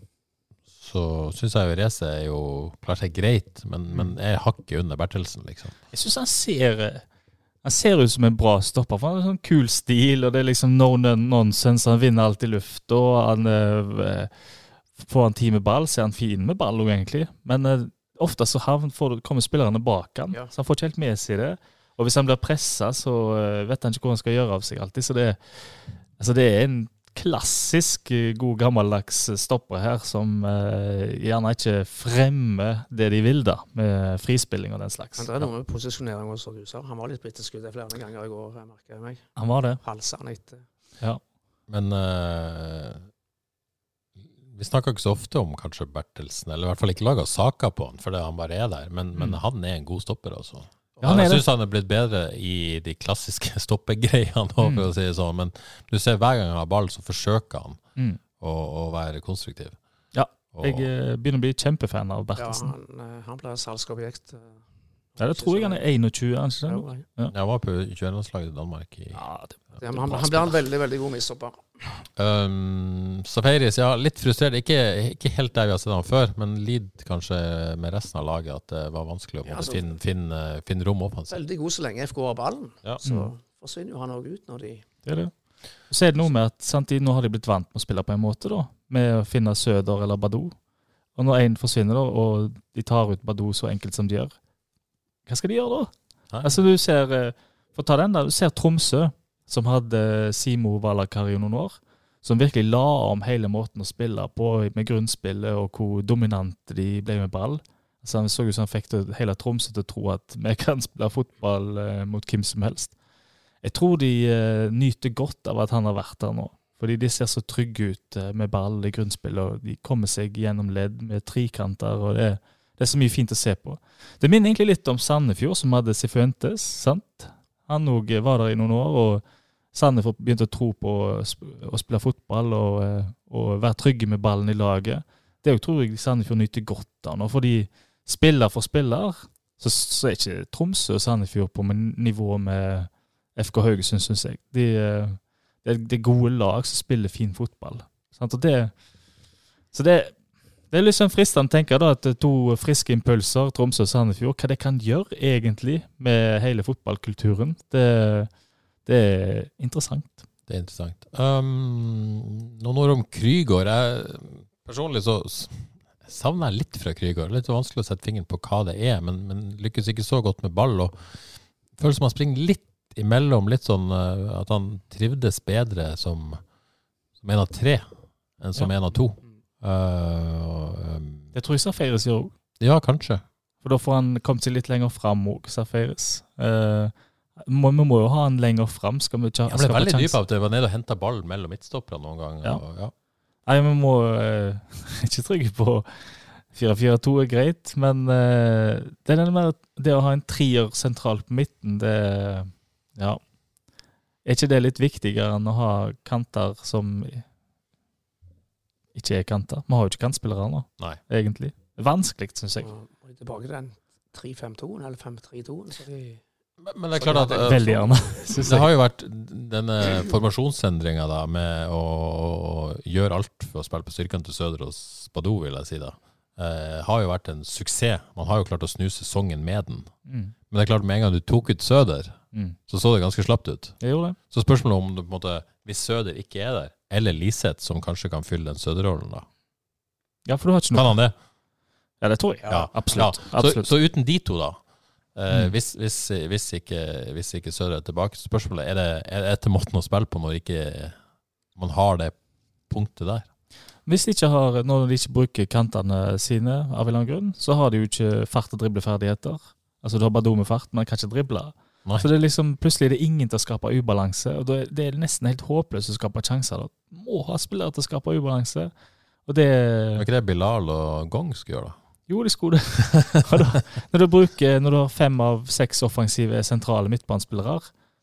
Så syns jeg er jo klarer seg greit, men, men er hakket under Bertelsen, liksom. Jeg syns han ser eh, Han ser ut som en bra stopper. For Han har sånn kul stil, og det er liksom no non- nonsense. Han vinner alltid lufta. Han eh, Får han tid med ball, så er han fin med ball òg, egentlig. Men eh, ofte så får, kommer spillerne bak han, Ja. så han får ikke helt med seg det. Og hvis han blir pressa, så eh, vet han ikke hvor han skal gjøre av seg alltid. Så det, altså det er en klassisk eh, god gammeldags stopper her, som eh, gjerne ikke fremmer det de vil, da, med frispilling og den slags. Men det er noe med posisjonering også, du sa. Han var litt på etterskudd flere ganger i går, jeg merker meg. Han var det. Halsa han etter. Ja. Men eh, vi snakker ikke så ofte om kanskje Bertelsen, eller i hvert fall ikke laga saker på han, fordi han bare er der. Men, men Mm. han er en god stopper, altså. Ja, han er jeg syns han er blitt bedre i de klassiske <laughs> stoppegreiene, for Mm. å si det sånn. Men du ser hver gang han har ball, så forsøker han Mm. å, å være konstruktiv. Ja, Og, Jeg eh, begynner å bli kjempefan av Ja, Bertelsen. han, eh, han ble salgsobjekt. Ja, det tror jeg han er 21, er han ikke det? Ja, jeg var på 21-landslaget i Danmark i Ja, det, det, han, han ble en veldig veldig god midtstopper. Um, Safaris, ja, litt frustrert. Ikke, ikke helt der vi har sett han før, men lider kanskje med resten av laget at det var vanskelig å Ja, altså- finne, finne, finne rom offensivt. Veldig god så lenge FK har ballen. Ja. Så Mm. forsvinner jo han òg ut når de det er det. Så er det noe med at samtidig nå har de blitt vant med å spille på en måte, da. Med å finne Søder eller Badou. Og når én forsvinner, da, og de tar ut Badou så enkelt som de gjør, hva skal de gjøre da? Nei. Altså du ser, eh, For å ta den der, du ser Tromsø, som hadde Simo Valakari noen år. Som virkelig la om hele måten å spille på med grunnspillet, og hvor dominante de ble med ball. Altså Han så ut som han fikk hele Tromsø til å tro at <laughs> vi kan spille fotball eh, mot hvem som helst. Jeg tror de eh, nyter godt av at han har vært der nå. Fordi de ser så trygge ut eh, med ball i grunnspillet, og de kommer seg gjennom ledd med trikanter. og det, det er så mye fint å se på. Det minner egentlig litt om Sandefjord, som hadde Sifuentes. sant? Han òg var der i noen år, og Sandefjord begynte å tro på å spille fotball og, eh, og være trygge med ballen i laget. Det tror jeg Sandefjord nyter godt av nå, fordi spiller for spiller, så, så er ikke Tromsø og Sandefjord på nivå med FK Haugesund, syns jeg. De, eh, det er gode lag som spiller fin fotball. Sant? Og det, så det, det er sånn fristende å tenke da, at to friske impulser, Tromsø og Sandefjord, hva det kan gjøre egentlig med hele fotballkulturen. Det, det er interessant. Det er interessant. Um, noen ord om Krygård. Jeg, personlig så savner jeg litt fra Krygård. Litt vanskelig å sette fingeren på hva det er, men, men lykkes ikke så godt med ball. og Føles som han springer litt imellom, litt sånn eh, at han trivdes bedre som, som en av tre enn som Ja. en av to. Uh, um, Det tror jeg Safaris gjør òg. ja, kanskje. For da får han kommet seg litt lenger fram òg, Safaris. Uh, må, vi må jo ha han lenger fram. Skal vi ikke han ble veldig dyp av at jeg var nede og henta ball mellom midtstopperne noen ganger. Ja. Og, ja. Nei, vi må uh, <laughs> ikke trygge på 4-4-2 er greit, men uh, det, er det, med, det å ha en trier sentralt på midten, det Ja. Er ikke det litt viktigere enn å ha kanter som ikke er kanter? Vi har jo ikke kantspillere nå, Nei. egentlig. Vanskelig, syns jeg. Og tilbake til den 3-5-2-en eller 5-3-2-en. så de- Men, men det er klart at uh, Veldig gjerne, <laughs> syns Det har jo vært denne formasjonsendringa da, med å, å gjøre alt for å spille på styrkene til Søder og Spadou, vil jeg si da. Uh, har jo vært en suksess. Man har jo klart å snu sesongen med den. Mm. Men det er klart, med en gang du tok ut Søder, Mm. så så det ganske slapt ut. Jeg gjorde det. Så spørsmålet om du på en måte, hvis Søder ikke er der, eller Liseth, som kanskje kan fylle den Søder-rollen, da. Ja, for du har ikke noe Kan han det? Ja, det tror jeg. Ja, absolutt. Ja. absolutt. Så, så uten de to, da. Eh, Mm. hvis, hvis, hvis, ikke, hvis ikke Søder er tilbake, så spørsmålet er det er det etter måten å spille på når ikke man har det punktet der. Hvis de ikke har, når de ikke bruker kantene sine, av en eller annen grunn, så har de jo ikke fart- og dribleferdigheter. Altså Du har bare med fart, men kan ikke drible. Nei. Så det er liksom, plutselig er det ingen til å skape ubalanse. og er- Det er nesten helt håpløst å skape sjanser. Da. Må ha spillere til å skape ubalanse. Og det Er ikke det Bilal og Gong skulle gjøre, da? Jo, de skulle det. <laughs> Når, du bruker, når du har fem av seks offensive sentrale midtbanespillere,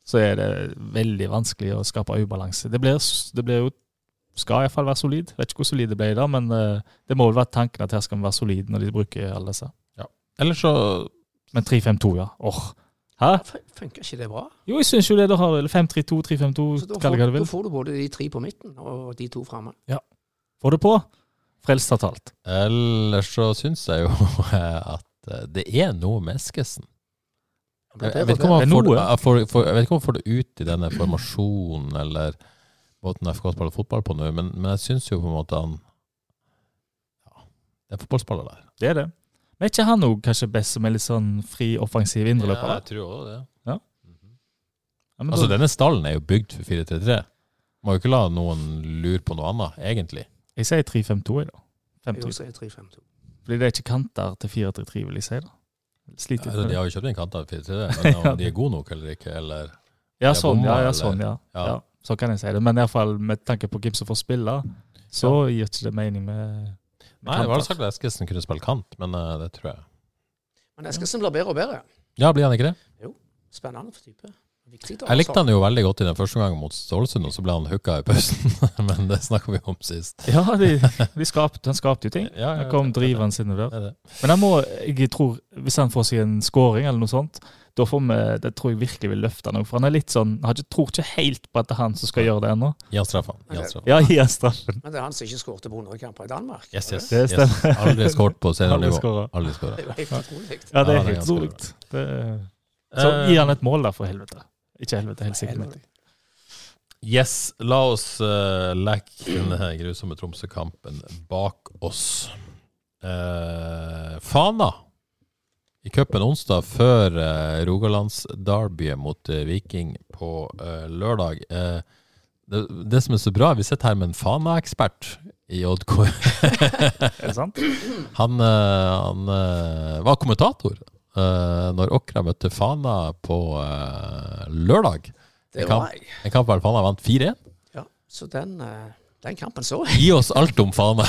så er det veldig vanskelig å skape ubalanse. Det blir, det blir jo skal iallfall være solid. Vet ikke hvor solid det ble da, men eh, det må vel være tanken at her skal vi være solide når de bruker alle disse. Ja. Eller så Men 3-5-2, ja. Åh. Hæ? Funker ikke det bra? Jo, jeg syns jo det. Da har du 5-3-2, 3-5-2, Så da, kall det hva du vil. da får du både de tre på midten og de to framme. Få det på. Frelst har talt. Ellers så syns jeg jo <laughs> at eh, det er noe med Eskesen. Jeg, jeg, vet ikke om han får, jeg, får, får, jeg vet ikke om han får det ut i denne formasjonen eller måten FK spiller fotball på nå, men, men jeg syns jo på en måte han ja, Det er fotballspiller der. Det er det. Men er ikke han òg kanskje best som er litt sånn fri, offensiv indreløper? jeg tror også det. Ja, men Altså, da- denne stallen er jo bygd for 4-3-3. Må jo ikke la noen lure på noe annet, egentlig. Jeg sier 3-5-2, jeg, da. Jeg 5-2. også er 3-5-2. Fordi det er ikke kanter til 4-3-3, vil jeg si. da. Sliter Altså, de har jo kjøpt inn kanter til <laughs> det, men om de er gode nok eller ikke, eller Ja, sånn, sånn, ja, ja, sånn, ja. Ja. ja. Så kan jeg si det. Men iallfall med tanke på hvem som får spille, så gir ikke det mening med Nei, det var sagt at Eskesen kunne spille kant, men uh, det tror jeg. Men Eskesen blir bedre og bedre. Ja, blir han ikke det? Jo. Spennende for type. Viktig Jeg likte han jo veldig godt i den første gangen mot Ålesund, og så ble han hooka i pausen. <laughs> men det snakka vi om sist. Ja, de, <laughs> de skapte, han skapte jo ting. Ja, ja, Han kom driveren sin der. Det det. Men jeg, må, jeg tror, hvis han får seg en scoring eller noe sånt, da får vi, det tror jeg virkelig vil løfte noe. For han er litt sånn, han ikke- tror ikke helt på at det er han som skal gjøre det ennå. Gi han straffa. Ja, gi han straffen. Men det er han som ikke skåret på 100 kamper i Danmark. Yes, yes. Det yes. Aldri skåret på <laughs> seniornivå. Aldri Det skåret. er helt utrolig. Ja, det er helt utrolig. Så Eh, gi han et mål, da, for helvete. Ikke helvete, helt sikkert. Yes, la oss uh, legge denne grusomme Tromsø-kampen bak oss. Uh, Fana i cupen onsdag før uh, Rogalandsderbyet mot eh, Viking på eh, lørdag. Eh, det, det som er så bra, vi sitter her med en Fana-ekspert i JK. <laughs> Er det sant? <clears throat> Han, eh, han eh, var kommentator uh, når Åkra møtte Fana på eh, lørdag. Det kan- var jeg. En kamp der Fana vant 4-1. Ja, så den, eh, den kampen så jeg. Gi oss alt om Fana.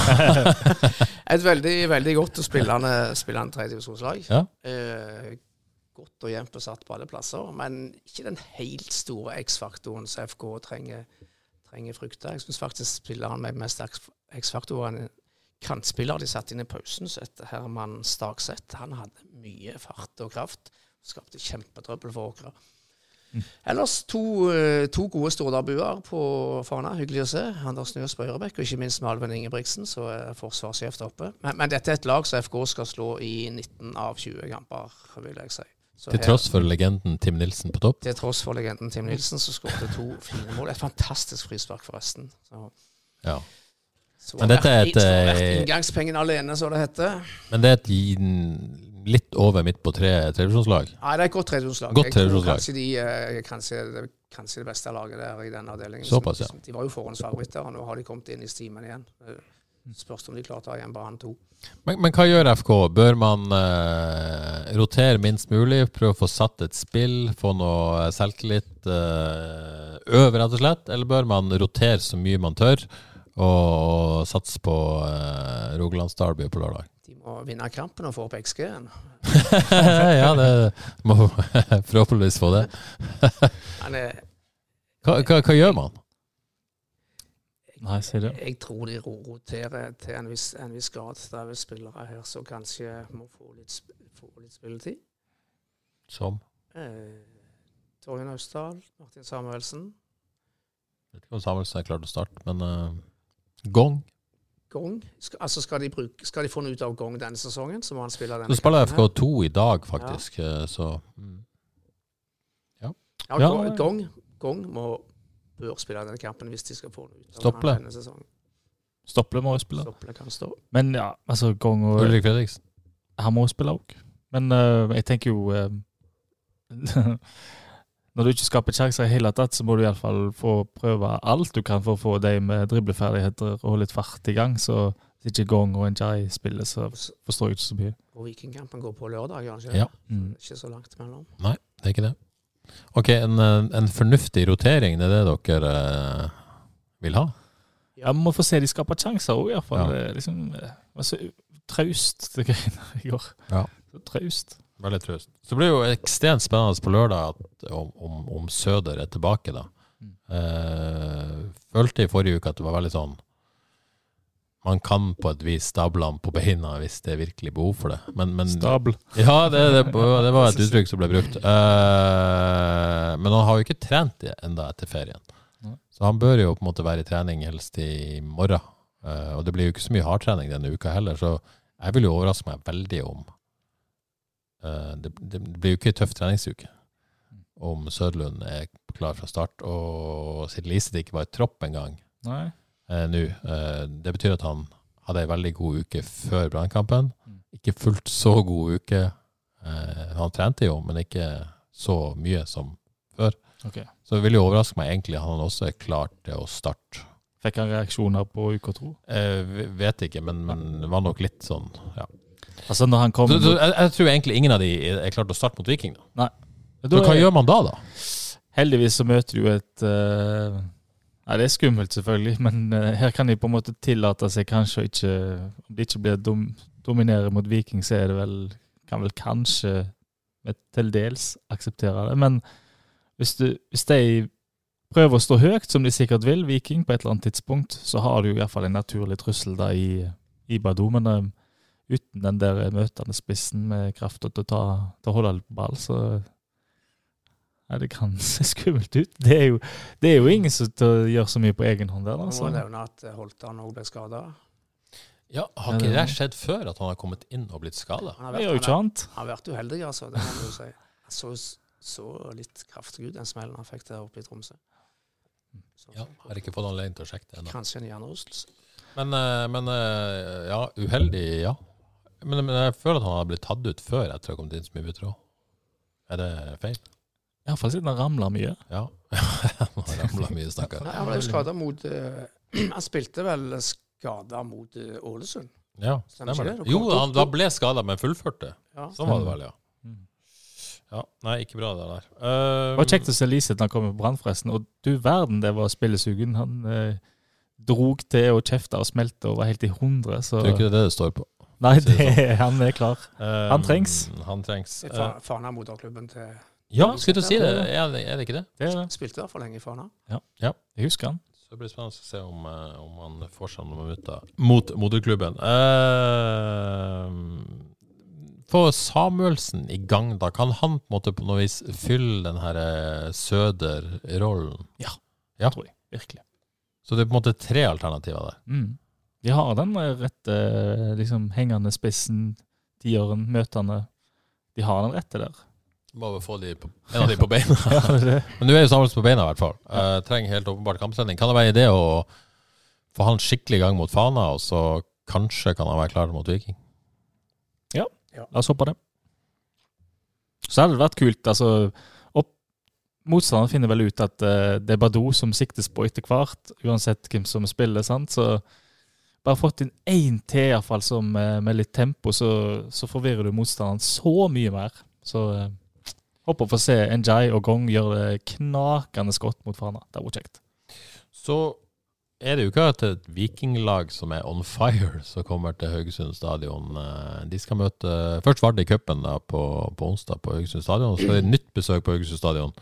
<laughs> Et veldig, veldig godt og spillende, spillende tredjedivisjonslag. Ja. Eh, godt og jevnt besatt på alle plasser, men ikke den helt store X-faktoren som FK trenger, trenger frykte. Jeg syns faktisk spilleren med mest X- X-faktor var en kantspiller de satte inn i pausen, så etter Herman Stagseth. Han hadde mye fart og kraft. Skapte kjempetrøbbel for Åkra. Ellers to, eh, to gode stordabuer på Fana. Hyggelig å se. Anders Nøs på Ørebekk, og ikke minst Malvin Ingebrigtsen, som er forsvarssjef der oppe. Men, men dette er et lag som FK skal slå i 19 av 20 kamper, vil jeg si. Så Til her- tross for legenden Tim Nilsen på topp. til tross for legenden Tim Nilsen, som skåret to fine mål. Et fantastisk frispark, forresten. Så, Ja. så Men dette er et, eh, Inngangspengen alene, som det heter. Men det er et litt over midt på tre tredjevisjonslag. Nei, det er et godt tredjevisjonslag. Jeg tror. Kanskje, de, eh, kanskje, det- kanskje det beste laget der i denne avdelingen. Såpass, ja. De var jo forhåndsfavoritter, og nå har de kommet inn i stimen igjen. Eh, Spørs om de klarer å ta igjen bane to. Men, men hva gjør FK? Bør man eh, rotere minst mulig? Prøve å få satt et spill? Få noe selvtillit? eh, øve, rett og slett? Eller bør man rotere så mye man tør, og, satse på uh, Rogalandsderby på lørdag? Må vinne kampen og få opp XG-en. <laughs> ja, det må <laughs> forhåpentligvis få det. Men Hva, hva, hva gjør man? Nei, sier du. jeg tror de roterer til en viss, en viss grad. Det er vel spillere her som kanskje må få litt, få litt spilletid. Som? Eh, Torjen Austdal, Martin Samuelsen. Jeg vet ikke om Samuelsen er klar til å starte, men uh, Gong. Gong. Altså skal de, bruke, skal de få noe ut av Gong denne sesongen, så må han spille denne Så spiller. FK2 i dag, faktisk. Ja. Så ja. Ja, Ja. Gong- Gong, må, bør spille denne kampen hvis de skal få noe ut av Stopple. denne sesongen. Stopple må jo spille. Stopple kan stå. Men ja, altså Gong og Ulrik Fredriksen. Han må spille òg. Men uh, jeg tenker jo øh, <laughs> Når du ikke skaper sjanser i hele tatt, så må du iallfall få prøve alt du kan for å få de med dribleferdigheter og litt fart i gang. Så hvis ikke Gong og Njai spiller, så forstår jeg ikke så mye. Og Vikingkampen går på lørdag, gjør den ikke? Ja. Mm. Ikke så langt mellom. Nei, Det er ikke det. Ok, en, eh, en fornuftig rotering, det er det dere eh, vil ha? Ja, vi må få se de skaper sjanser òg, iallfall. Ja. Det er Liksom, eh, var så traust, det greiene i går. Ja. Så traust. Veldig trøst. Så blir det jo ekstremt spennende på lørdag at, om, om, om Søder er tilbake, da. Mm. Eh, følte i forrige uke at det var veldig sånn Man kan på et vis stable han på beina hvis det er virkelig behov for det. Men, men Stabel. Ja, det, det, det var et <laughs> uttrykk som ble brukt. Eh, men han har jo ikke trent det enda etter ferien. Så han bør jo på en måte være i trening helst i morgen. Eh, og det blir jo ikke så mye hardtrening denne uka heller, så jeg vil jo overraske meg veldig om det, det blir jo ikke en tøff treningsuke om Sørlund er klar fra start. Og siden Lise ikke var i tropp engang eh, nå. Eh, det betyr at han hadde ei veldig god uke før brannkampen. Mm. Ikke fullt så god uke. Eh, han trente jo, men ikke så mye som før. Okay. Så det vil jo overraske meg egentlig at han også er klar til å starte. Fikk han reaksjoner på UK2? Jeg v- vet ikke, men, men det var nok litt sånn ja. Altså, når han kom Så, så jeg, jeg tror egentlig ingen av de er klart å starte mot Viking. Da. Da Så hva er- gjør man da, da? Heldigvis så møter du et uh, Nei, det er skummelt, selvfølgelig, men uh, her kan de på en måte tillate seg kanskje å ikke Om de ikke blir dom, dominerer mot Viking, så er det vel Kan vel kanskje med til dels akseptere det. Men hvis, du, hvis de prøver å stå høyt, som de sikkert vil, Viking, på et eller annet tidspunkt, så har du i hvert fall en naturlig trussel da i, i Badou. Men eh, uten den der møtende spissen med krafta til å ta, til å holde litt på ball, så ja, det kan se <laughs> skummelt ut. Det er jo, det er jo ingen som gjør så mye på egen hånd der. Man må Altså. nevne at eh, Holtan òg ble skada. Ja, Har ikke det skjedd før, at han har kommet inn og blitt skada? Han har vært, han ikke han har vært uheldig, altså. Det må du si. Han så, så litt kraftig ut, den smellen han fikk der oppe i Tromsø. Så, Ja, har ikke fått anledning til å sjekke det ennå. Kanskje en hjernerystelse. Men, eh, men eh, ja, uheldig, ja. Men, men jeg føler at han har blitt tatt ut før etter å ha kommet inn som innbytter òg. Er det feil? Iallfall siden han ramla mye. Ja. <laughs> han ramla mye, stakkar. Han ble jo skada mot eh, Han spilte vel skada mot eh, Ålesund. Ja, Stemmer det. det? Jo, han da ble skada, men fullførte. Ja. Sånn var det vel, ja. Mm. Ja, Nei, ikke bra det der. Uh, Det var kjekt å se Liseth når han kom på Brann, forresten. Og du verden, det var spillesugen. Han eh, drog til og kjefta og smelte og var helt i hundre. Så Tror ikke det er det det står på. Nei, si det det, han er klar. Um, Han trengs. Han trengs. Fana er moderklubben til ja, skulle du si det. Er det, er det ikke det? Det er det. Spilte der for lenge i Fana. Ja, Jeg husker han. Så det blir spennende å se om, eh, om han får seg noen minutter mot moderklubben. Uh, få Samuelsen i gang, da. Kan han på måte på noe vis fylle den her eh, Søder-rollen? Ja. ja. Tror jeg. Virkelig. Så det er på en måte tre alternativer der. Mm. De har den eh, rette eh, liksom, hengende spissen, tiåren, møtende. De har den rette der. Bare få de på, en av de på <laughs> beina. Ja, det det. Men nå er jo Samuelsen på beina, i hvert fall. Uh, trenger helt åpenbart kampsending. Kan det være en idé å få han skikkelig i gang mot Fana, og så kanskje kan han være klar mot Viking? Ja, La oss håpe det. Så hadde det vært kult. altså Motstanderen finner vel ut at uh, det er Badou som siktes på etter hvert, uansett hvem som spiller. sant? Så bare fått inn én til, iallfall, som eh, med litt tempo, så, så forvirrer du motstanderen så mye mer. Så eh, håper å få se Njay og Gong gjøre det knakende godt mot Fana. Det var kjekt. Så er det jo ikke at et vikinglag som er on fire, som kommer til Haugesund stadion. Eh, De skal møte først Vardø i cupen på, på onsdag på Haugesund stadion. og Så er det nytt besøk på Haugesund stadion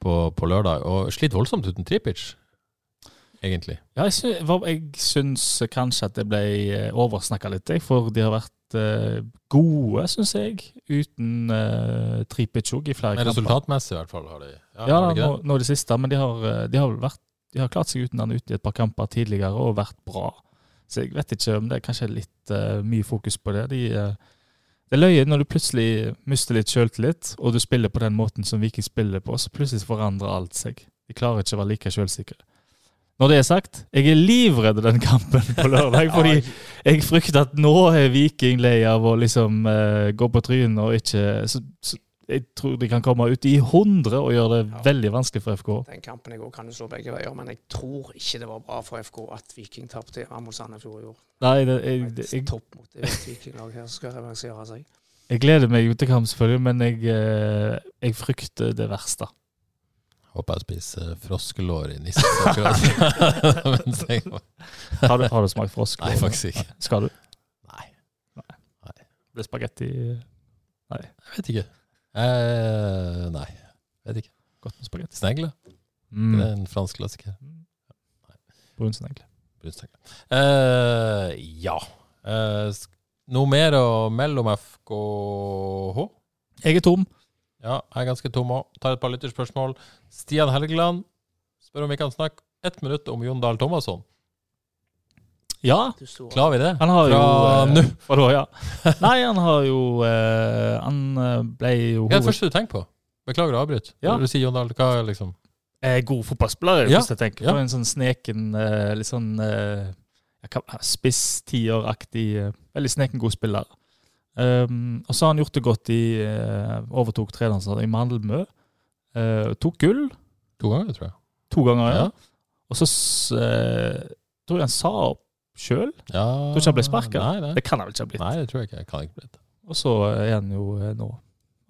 på, på lørdag. Og sliter voldsomt uten Tripic, egentlig. Ja, jeg, sy jeg syns kanskje at det ble oversnakka litt, for de har vært uh, gode, syns jeg, uten uh, Tripic òg i flere kamper. resultatmessig i hvert fall har de Ja, Ja, nå, nå det siste, men de har, eh, de har vært de har klart seg uten han ute i et par kamper tidligere og vært bra. Så jeg vet ikke om det er kanskje litt uh, mye fokus på det. De, uh, det er løye når du plutselig mister litt sjøltillit, og du spiller på den måten som Viking spiller på, så plutselig forandrer alt seg. De klarer ikke å være like sjølsikre. Når det er sagt, jeg er livredd den kampen på lørdag, <laughs> fordi jeg frykter at nå er Viking lei av å liksom uh, gå på trynet og ikke så, så Jeg tror de kan komme ut i 100 og gjøre det Ja. veldig vanskelig for FK. Den kampen i går kan jo slå begge veier, men jeg tror ikke det var bra for FK at Viking tapte mot Sandefjord i år. Nei, det, jeg, det, jeg, toppmotivert vikinglag her skal revansere seg. jeg gleder meg jo til kamp, selvfølgelig, men jeg, eh, jeg frykter det verste. Håper jeg spiser froskelår i akkurat. <laughs> Har du, har du smakt frosk? Nei, faktisk ikke. Skal du? Nei, Blir spagetti Nei. jeg vet ikke. Eh, nei, vet ikke. Godt med spagetti. Snegle? Mm. Det er en fransk klassiker. Brunsnegle. Brunsnegle. Eh, ja. Eh, noe mer å melde om FKH? Jeg er tom. Ja, jeg er ganske tom òg. Tar et par lytterspørsmål. Stian Helgeland spør om vi kan snakke ett minutt om Jon Dahl Thomasson. Ja, Klarer vi det? han har jo Fra eh, nå? <laughs> Ja. Nei, han har jo eh, Han eh, ble jo Hva er det første du tenker på? Beklager å avbryte. Ja. Du sier Jon Dahl, hva er liksom Eh, god fotballspiller, er det Ja, første jeg tenker ja. på. En sånn sneken, eh, litt sånn eh, spiss-tieraktig, eh, veldig sneken god spiller. Um, og så har han gjort det godt i uh, Overtok tredanser i Malmö. Uh, tok gull. To ganger, tror jeg. To ganger, ja. Ja. Og så eh, tror jeg han sa opp sjøl. Ja. Tror ikke han ble nei. Det kan han vel ikke ha blitt. nei, det tror jeg ikke. Jeg kan ikke blitt. Og så er han jo eh, nå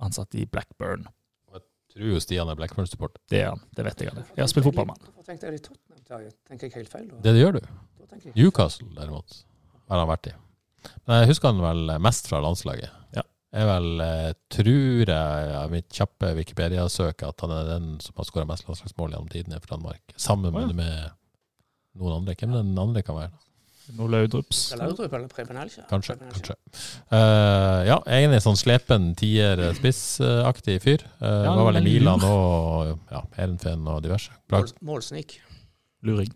ansatt i Blackburn. Jeg Tror jo Stian er Blackburn-support. Det er han. Det vet jeg. han er. Jeg har spilt fotball med han. Hvorfor tenkte jeg litt Tottenham? Terje? Tenker jeg helt feil? Da? Det det gjør du. Newcastle, derimot, har han vært i. Men jeg husker han vel mest fra landslaget. Ja. Jeg vel, eh, tror jeg av mitt kjappe Wikipedia-søk at han er den som har skåra mest landslagsmål gjennom tidene for Danmark. Sammen oh, ja. med, noen andre. Hvem den andre kan være? Noe Laudrups. Eller Laudrup eller Preben Elkjær. Kanskje. Kanskje. Uh, ja, egentlig sånn slepen tier-spissaktig fyr. Uh, Ja, var vel Milan og ja, Heerenveen og diverse. Mål, målsnik. Luring.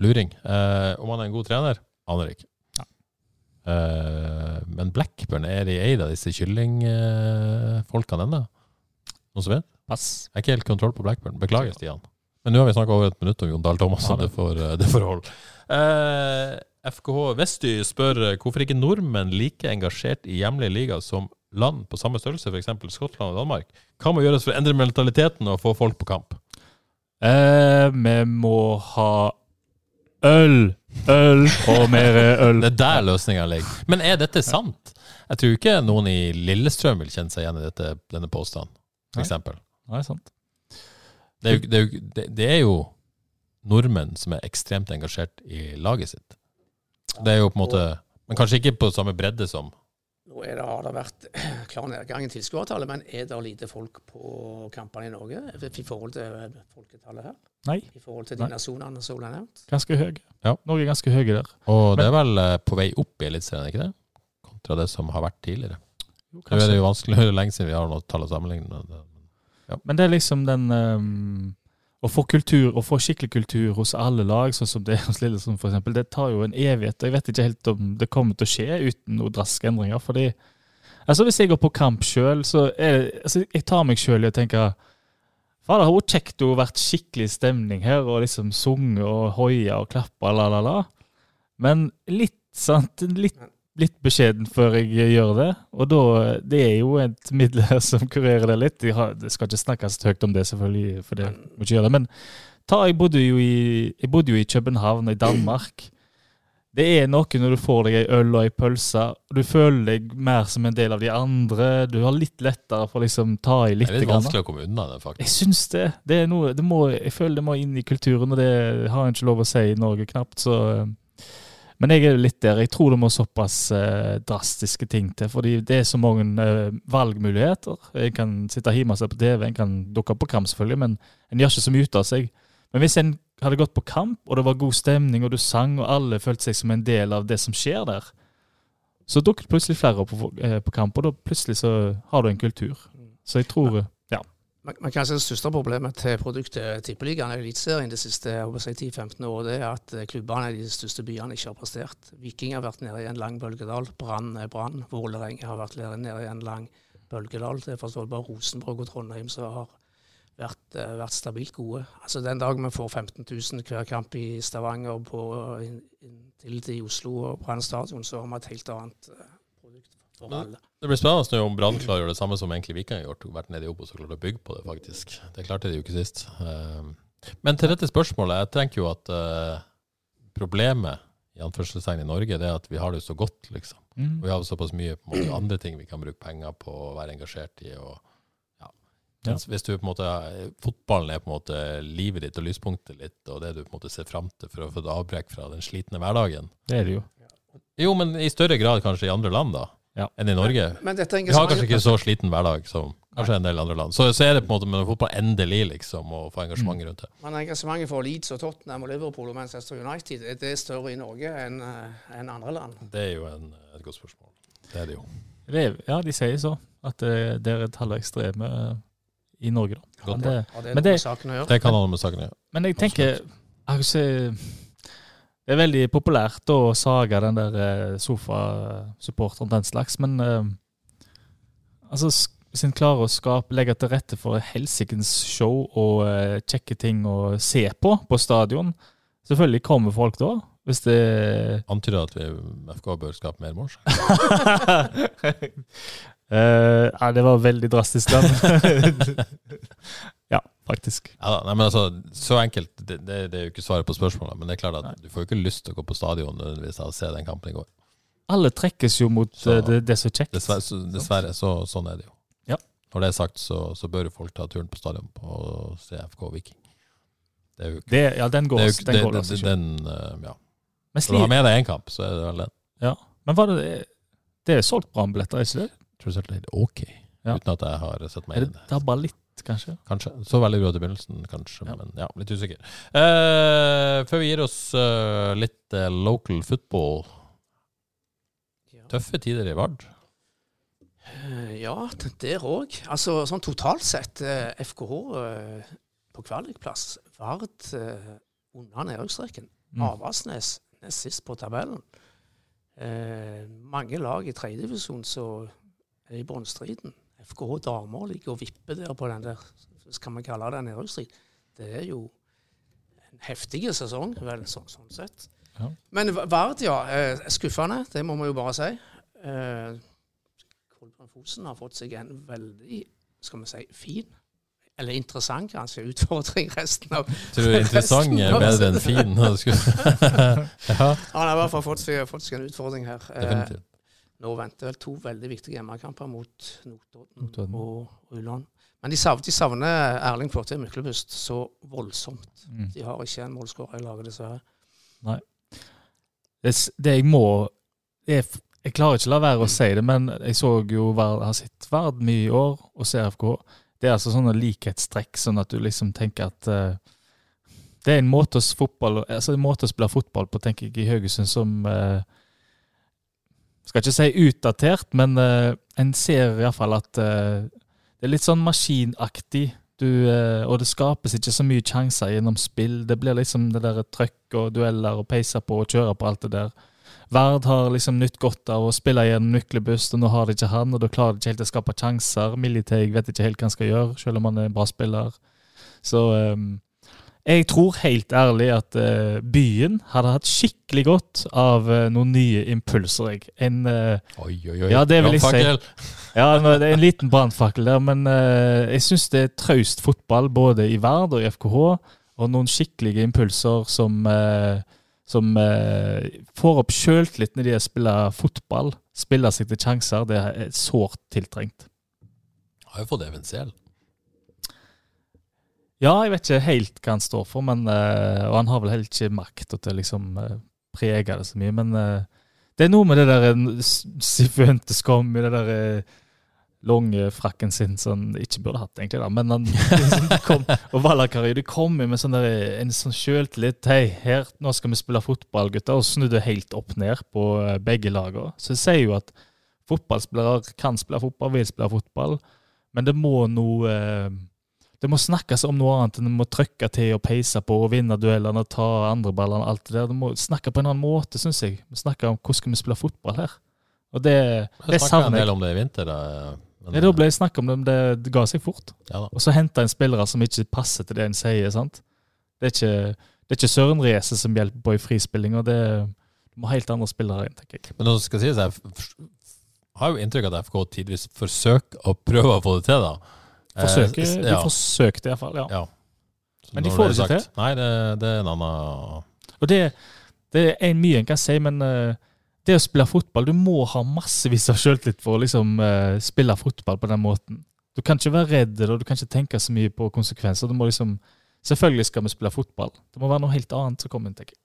luring. Uh, om han er en god trener, aner ikke. Eh, men Blackburn, er de eid av disse kyllingfolkene ennå? Noen som vet? Pass. Jeg har ikke helt kontroll på Blackburn. Beklager, Stian. Men nå har vi snakka over et minutt om Jon Dahl Thomas, så det- det får eh, det får holde. Eh, FKH Vesty spør eh, hvorfor ikke nordmenn like engasjert i hjemlige liga som land på samme størrelse, f.eks. Skottland og Danmark? Hva må gjøres for å endre mentaliteten og få folk på kamp? Eh, vi må ha øl, øl og mer øl. Det er der løsninga ligger. Men er dette sant? Jeg tror ikke noen i Lillestrøm vil kjenne seg igjen i dette, denne påstanden, Nei. f.eks. Nei, sant. Det er, jo, det, er jo, det er jo nordmenn som er ekstremt engasjert i laget sitt. Det er jo på en måte Men kanskje ikke på samme bredde som Nå er det, har det vært <clears throat> klar nedgang i tilskuertallet, men er det lite folk på kampene i Norge i forhold til eh, folketallet her? Nei, I forhold til de Nei. nasjonene som ble nevnt? ganske høy. Ja. Norge er ganske høye der. Og det er vel eh, på vei opp i Eliteserien, ikke det? Kontra det som har vært tidligere. Jo, Nå er det jo vanskelig det er lenge siden vi har noe tall å sammenligne med. Men det er liksom den ehm, Å få kultur, å få skikkelig kultur hos alle lag, sånn som det er hos Lillesund f.eks., det tar jo en evighet. Jeg vet ikke helt om det kommer til å skje uten noen raske endringer. fordi altså Hvis jeg går på kamp sjøl, så er altså Jeg tar meg sjøl i å tenke Fader, har kjekt å vært skikkelig stemning her, og liksom sunget og hoia og klappa, la, la, la. Men litt, sant, litt, litt beskjeden før jeg gjør det. Og da, det er jo et middel her som kurerer det litt. Jeg har, jeg, skal ikke snakke så høyt om det, selvfølgelig, for det må ikke gjøre det. Men ta, jeg bodde jo i, jeg bodde jo i København, i Danmark. Det er noe når du får deg ei øl og ei pølse, og du føler deg mer som en del av de andre. Du har litt lettere for å liksom ta i litt. Det er litt vanskelig å komme unna det, Jeg faktisk. syns det. det, noe, det må, jeg føler det må inn i kulturen, og det har en ikke lov å si i Norge knapt. så... eh, Men jeg er litt der. Jeg tror det må såpass eh, drastiske ting til. Fordi det er så mange eh, valgmuligheter. En kan sitte hjemme og se på TV, en kan dukke opp på kamp, selvfølgelig, men en gjør ikke så mye ut av seg. Men hvis en hadde gått på kamp, og det var god stemning, og du sang, og alle følte seg som en del av det som skjer der, så dukket plutselig flere opp på, eh, på kamp, og da plutselig så har du en kultur. Så jeg tror Ja. Men, kan si det største problemet til produktet Tippeligaen og Eliteserien de siste jeg håper å si, 10-15 år, det er at eh, klubbene i de største byene ikke har prestert. Viking har vært nede i en lang bølgedal. Brann er Brann. Vålerenga har vært nede i en lang bølgedal. Det er forståelig bare Rosenborg og Trondheim som har vært, eh, vært stabilt gode. Altså Den dagen vi får 15 000 hver kamp i Stavanger på inn, inntil til Oslo og Brann stadion, så har vi et helt annet Men- alle. Det blir spennende om Brann klarer å gjøre det samme som egentlig Viking har gjort. Vært nede i Obos og klart å bygge på det, faktisk. Det klarte de jo ikke sist. Eh, Men til dette spørsmålet, jeg tenker jo at eh, problemet i anførselstegn i Norge, det er at vi har det så godt, liksom. Mm. Vi har såpass mye på en måte, andre ting vi kan bruke penger på å være engasjert i. og ja. Ja. Hvis du på en måte, Fotballen er på en måte livet ditt og lyspunktet litt, og det du på en måte ser fram til for å få et avbrekk fra den slitne hverdagen. Det er det jo. Jo, men i større grad kanskje i andre land da, Ja. enn i Norge. Men dette Vi har kanskje ikke så sliten hverdag som kanskje en del andre land. Så, så er det på en måte med fotball endelig liksom, å få engasjement rundt det. Men engasjementet for Leeds og Tottenham og Liverpool og Manchester United er det større i Norge enn en andre land. Det er jo en, et godt spørsmål. Det er det jo. Det er, ja, de sier så. At det, det er et halvt ekstreme eh, i Norge, da. Godt Men det, Men det-? Det kan ha noe med saken å gjøre. men jeg tenker jeg vil si, Det er veldig populært å sage den der eh, sofasupporteren den slags, men eh, altså, hvis en klarer å skape, legge til rette for helsikens show og eh, kjekke ting å se på på stadion Selvfølgelig kommer folk da. Hvis det Antyder at vi, FK bør skape mer mors? uh, ja, det var veldig drastisk, den. <laughs> faktisk. Ja, nei, men altså, Så enkelt, det, det, det er jo ikke svaret på spørsmålet. Men det er klart at du får jo ikke lyst til å gå på stadion nødvendigvis av å se den kampen i går. Alle trekkes jo mot Så- eh, det, det som er kjekt. Dessverre, så, dessverre så, sånn er det jo. Ja. Når det er sagt, så, så bør jo folk ta turen på stadion på CFK se FK Viking. Det er jo ikke Det, ja, den går, er ikke- den går den, eh, ja. Men, Når du har med deg én kamp, så er det vel den. ja. Men var det Det er solgt brannbilletter, er ikke det? Tror det er ok, Ja. uten at jeg har sett meg Er inn i det det. bare litt, kanskje? Kanskje. Så veldig bra til begynnelsen, kanskje, Ja. men ja, litt usikker. Uh, før vi gir oss uh, litt uh, local football. Ja. Tøffe tider i Vard. Ja, der òg. Altså sånn totalt sett, FKH på kvalikplass. Vard under nedrykksstreken. Mm. Avaldsnes nest sist på tabellen. Eh, mange lag i tredjedivisjon som er i bunnstriden. FKH damer ligger og vipper der på den der, skal vi kalle det nedrykksstrid. Det er jo en heftig sesong, vel, sånn, sånn sett. Ja. Men Vard, ja. Eh, skuffende, det må vi jo bare si. Eh, Kolbjørn Fosen har fått seg en veldig, skal vi si, fin, eller interessant kanskje, utfordring resten av Tror du interessant er bedre enn fin? <laughs> <laughs> Ja, Han har i hvert fall fått seg, fått seg en utfordring her. Definitivt. Nå venter vel to veldig viktige hjemmekamper mot Notodden Notodden. og Ullern. Men de savner, de savner Erling Flåtte Myklebust så voldsomt. Mm. De har ikke en målskårer i laget, dessverre. Det, det jeg må jeg, jeg klarer ikke å la være å si det, men jeg så jo Vard, har sett Vard mye i år, og CFK. Det er altså sånne likhetstrekk, sånn at du liksom tenker at uh, Det er en måte å, fotball, altså en måte å spille fotball på, tenker jeg, i Haugesund som eh, Skal ikke si utdatert, men uh, en ser i hvert fall at uh, det er litt sånn maskinaktig. Du, uh, og det skapes ikke så mye sjanser gjennom spill. Det blir liksom det der trøkk og dueller og peise på og kjøre på alt det der. Verd har liksom nytt godt av å spille gjennom Myklebust, og nå har de ikke han, og da klarer de ikke helt å skape sjanser. Militeig vet ikke helt hva han skal gjøre, selv om han er en bra spiller. Så eh, jeg tror helt ærlig at uh, byen hadde hatt skikkelig godt av uh, noen nye impulser. Jeg. En, uh, Oi, oi, oi. Ja, det vil jeg si. <laughs> Ja, det er en liten brannfakkel der, men eh, jeg syns det er traust fotball både i Vard og i FKH. Og noen skikkelige impulser som, eh, som eh, får opp sjøltillit når de spiller fotball. Spiller seg til sjanser. Det er sårt tiltrengt. Har jo fått Even Sehl. Ja, jeg vet ikke helt hva han står for, men, eh, og han har vel heller ikke makt til å liksom eh, prege det så mye. Men eh, det er noe med det der Sifuentes kom i det der lange frakken sin som han ikke burde hatt, egentlig. da, Men han <laughs> liksom, kom, og Valakari de kom med sånn der, en sånn sjøltillit. Hei, her, nå skal vi spille fotball, gutter. Og snudde helt opp ned på begge lagene. Så det sier jo at fotballspillere kan spille fotball, vil spille fotball, men det må noe eh, det må snakkes om noe annet enn å må trykke til og peise på og vinne duellene og ta andreballene og alt det der. Det må snakke på en annen måte, syns jeg. Vi snakker om hvordan skal vi spille fotball her. Og det, Jeg det snakka en del om det i vinter. Da, men, Ja, da ble det snakk om det, men det, det ga seg fort. ja. Og så hente en spillere som ikke passer til det en sier. sant? Det er ikke, det er ikke Søren Reese som hjelper på i frispilling, og det du må helt andre spillere inn, tenker jeg. Men nå skal sies, jeg f- jeg har jo inntrykk av at FK tidvis forsøker å prøve å få det til, da. Eh, Forsøker, s- de ja, forsøkte iallfall, ja. ja. Men de får det ikke til. Nei, det, det er en annen Og det, det er en mye en kan si, men uh, det å spille fotball Du må ha massevis av selvtillit for å liksom uh, spille fotball på den måten. Du kan ikke være redd, og du kan ikke tenke så mye på konsekvenser. Du må liksom Selvfølgelig skal vi spille fotball. Det må være noe helt annet som kommer. tenker jeg.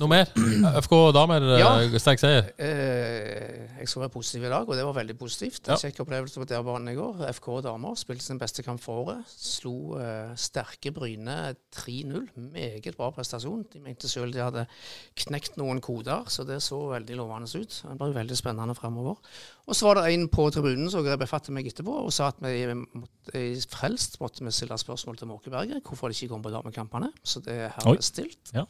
Noe mer? <clears throat> FK damer, eh, Ja. sterk seier. Eh, jeg skal være positiv i dag, og det var veldig positivt. Ja. En kjekk opplevelse på der-banen i går. FK damer spilte sin beste kamp for året. Slo eh, sterke Bryne 3-0. Meget bra prestasjon. De mente selv de hadde knekt noen koder, så det så veldig lovende ut. Det ble veldig spennende fremover. Og så var det en på tribunen som grep fatt i meg etterpå og sa at vi måtte, Frelst måtte vi stille spørsmål til Måkeberget hvorfor de ikke kom på damekampene. Så det er herved stilt. Ja.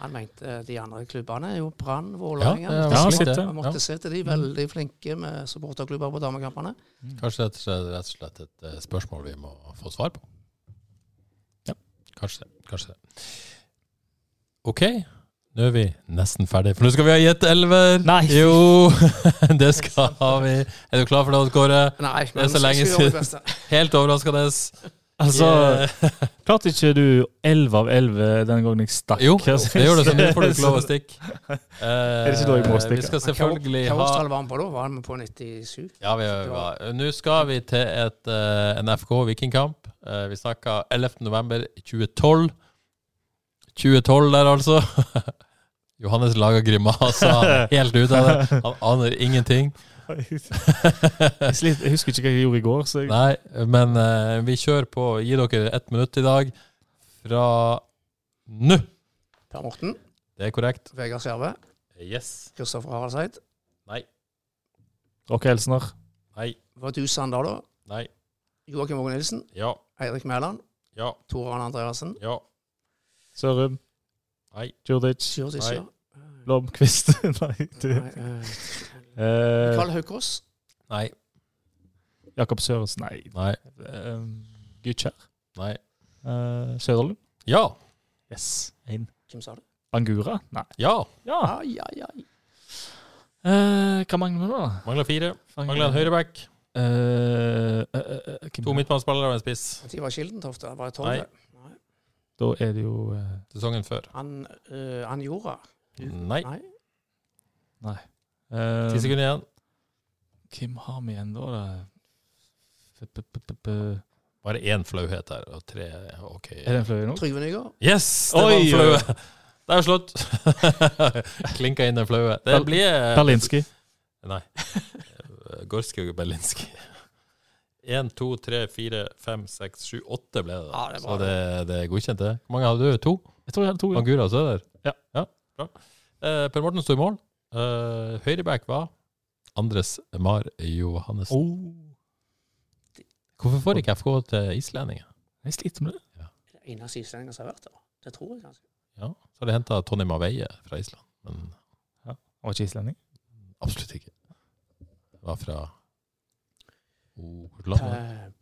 Han mente de andre klubbene er jo Brann, Vålerenga. Ja, Ja, måtte, ja. Måtte se til de veldig flinke med supporterklubber på damekampene. Kanskje det er rett og slett et eh, spørsmål vi må få svar på. Ja. Kanskje det. Kanskje det. OK, nå er vi nesten ferdig, for nå skal vi ha gjett elver. Nei. <laughs> Jo, <laughs> det skal vi. Er du klar for det, Kåre? Nei, men Det er så lenge siden. Helt overraskende. <laughs> Altså, <laughs> klarte ikke du 11 av 11 den gangen jeg stakk? Jo, det gjorde det, så nå får du ikke lov å <laughs> stikke. Er det ikke da jeg må Eh, stikke? Vi skal selvfølgelig ha årstall var han på da? Var han på 97? Ja, vi, var. nå skal vi til et uh, en FK Vikingkamp. Uh, vi snakka 11. november 2012. 2012 der, altså. <laughs> Johannes lager grimaser. Er helt ut av det. Han aner ingenting. Jeg, husker ikke hva jeg gjorde i går. Så jeg, Nei, men uh, vi kjører på. Gi dere ett minutt i dag. Fra nå. Per Morten, Det er korrekt. Vegard Skjerve, Yes. Kristoffer Haraldseid. Nei. Rock Elsner. Nei. Var du Sandal da? Nei. Joakim Våge Nilsen. Ja. Eirik Mæland. Ja. Tor Arne Andreassen. Ja. Sørum. Nei. Djurdic. Nei. ja. Blomkvist. <laughs> Nei, du. Nei, eh, Eh, Karl Haukås. Nei. Jakob Sørensen. Nei. Nei. Uh, Gytkjær. Nei. Uh, Søderlund. Ja. Yes. En. Hvem sa du? Angura? Nei. Ja. Ja. Ai, ai, ai. Eh, hva mangler vi nå? Mangler fire. Mangler en høyreback. Uh, uh, uh, eh, To midtbanespillere og en spiss. Det var Kildentoft? Det var tolv. Nei. Nei. Da er det jo Sesongen før. Han, uh, han gjorde Nei. Nei. Nei. Eh, Ti sekunder igjen. Hvem har vi igjen da? Bare én flauhet her, og tre OK. Er det en flaue nå? Trygve Nygaard. Yes! Det var en flaue. Det er slutt. <laughs> Klinka inn en flaue. Det blir Berlinski. Nei. <laughs> Gorski og Berlinski. Én, to, tre, fire, fem, seks, sju, åtte ble det. Ja, det. Så det, det er godkjent, det. Hvor mange hadde du? To? Jeg tror jeg hadde to. ja. Angura og Søder? Ja. bra. Eh, per Morten står i mål. Uh, Høyreback var Andres Mar Johannessen. Oh, Hvorfor får ikke FK til islendinger? jeg sliter med det. Det er eneste islendinger som har vært der. Det tror jeg kanskje. Ja, så har de henta Tony Maveie fra Island, men Han var ikke islending. absolutt ikke. Var fra Uganda. det?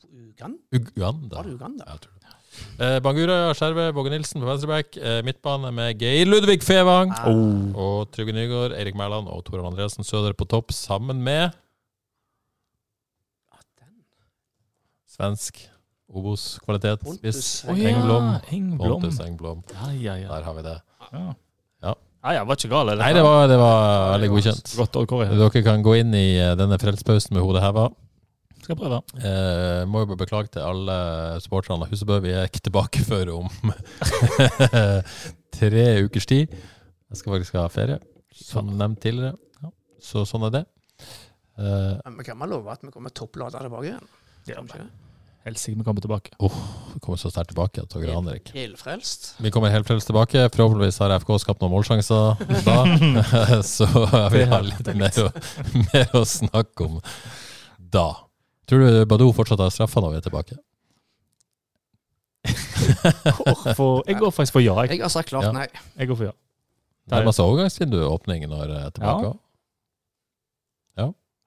Eh, Uganda. Var det Uganda? Ja, jeg tror det. Eh, Bangura, Skjerve, Båge Nilsen på venstreback. Eh, midtbane med Geir Ludvig Fevang. Oh. Og Trygve Nygaard, Eirik Mæland og Toran Andreassen Søder på topp, sammen med svensk Obos-kvalitet. Spiss. Å ja, Engblom. Engblom. Pontus Engblom. Ja, ja, ja. Der har vi det. ja. Ja. Ja, ja, var ikke gal. eller? Nei, det var, det var veldig godkjent. Godt. Dere kan gå inn i eh, denne frelsespausen med hodet heva. Skal prøve. Eh, må jo bare beklage til alle supporterne av Husebø. Vi er ikke tilbake <laughs> før om tre ukers tid. Jeg skal faktisk ha ferie, som nevnt tidligere. Så sånn er det. Eh, Men vi kan vel love at vi kommer topplada tilbake igjen? Ja, ikke det? Helsike, vi kommer tilbake. vi kommer så sterkt tilbake dere. Helfrelst. Vi kommer helt frelst tilbake. Forhåpentligvis har FK skapt noen målsjanser da. <laughs> <laughs> så vi har litt mer å, mer å snakke om da. Tror du Badou fortsatt har straffa når vi er tilbake? Går for, jeg går faktisk for ja. Jeg, Jeg har sagt klart Ja. nei. jeg går for ja. Det er masse overgangsvindu seg åpning når jeg er tilbake.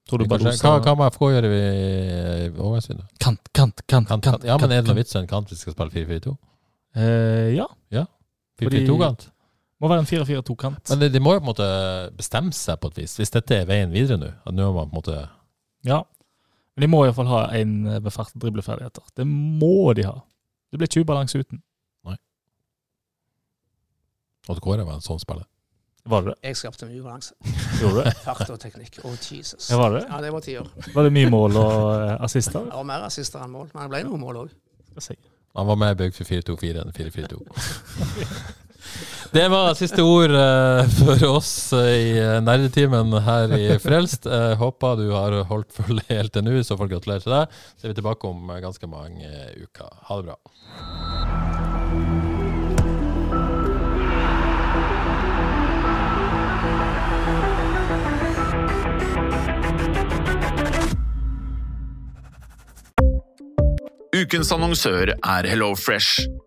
Tror du Kanskje- Badosa hva, hva må FK gjøre i overgangsvinduet? Kant, kant, kant. Kant, kant, kant. Ja, men er det noe vits i en kant hvis vi skal spille 4-4-2? Eh, ja. 4-4-2-kant? Må være en 4-4-2-kant. Men de, de må jo på en måte bestemme seg på et vis, hvis dette er veien videre nå. At nå må man på en måte Ja. Men de må iallfall ha en med fart og dribleferdigheter. Det må de ha. Det blir ikke ubalanse uten. At Kåre var en sånn spiller. Var det det? Jeg skapte mye balanse. Gjorde du det? <laughs> Fart og teknikk. Å, Jesus. Ja, var det? Ja, det var tiår. Var det mye mål og eh, assister? Det var mer assister enn mål, men det ble noen mål òg. Han var mer bygd for 4-2-4 enn 4-4-2. <laughs> Det var siste ord eh, for oss eh, i eh, nerdetimen her i Frelst. Eh, håper du har holdt følge helt til nå, i så fall gratulerer til deg. Så er vi tilbake om ganske mange uker. Ha det bra. Ukens annonsør er HelloFresh.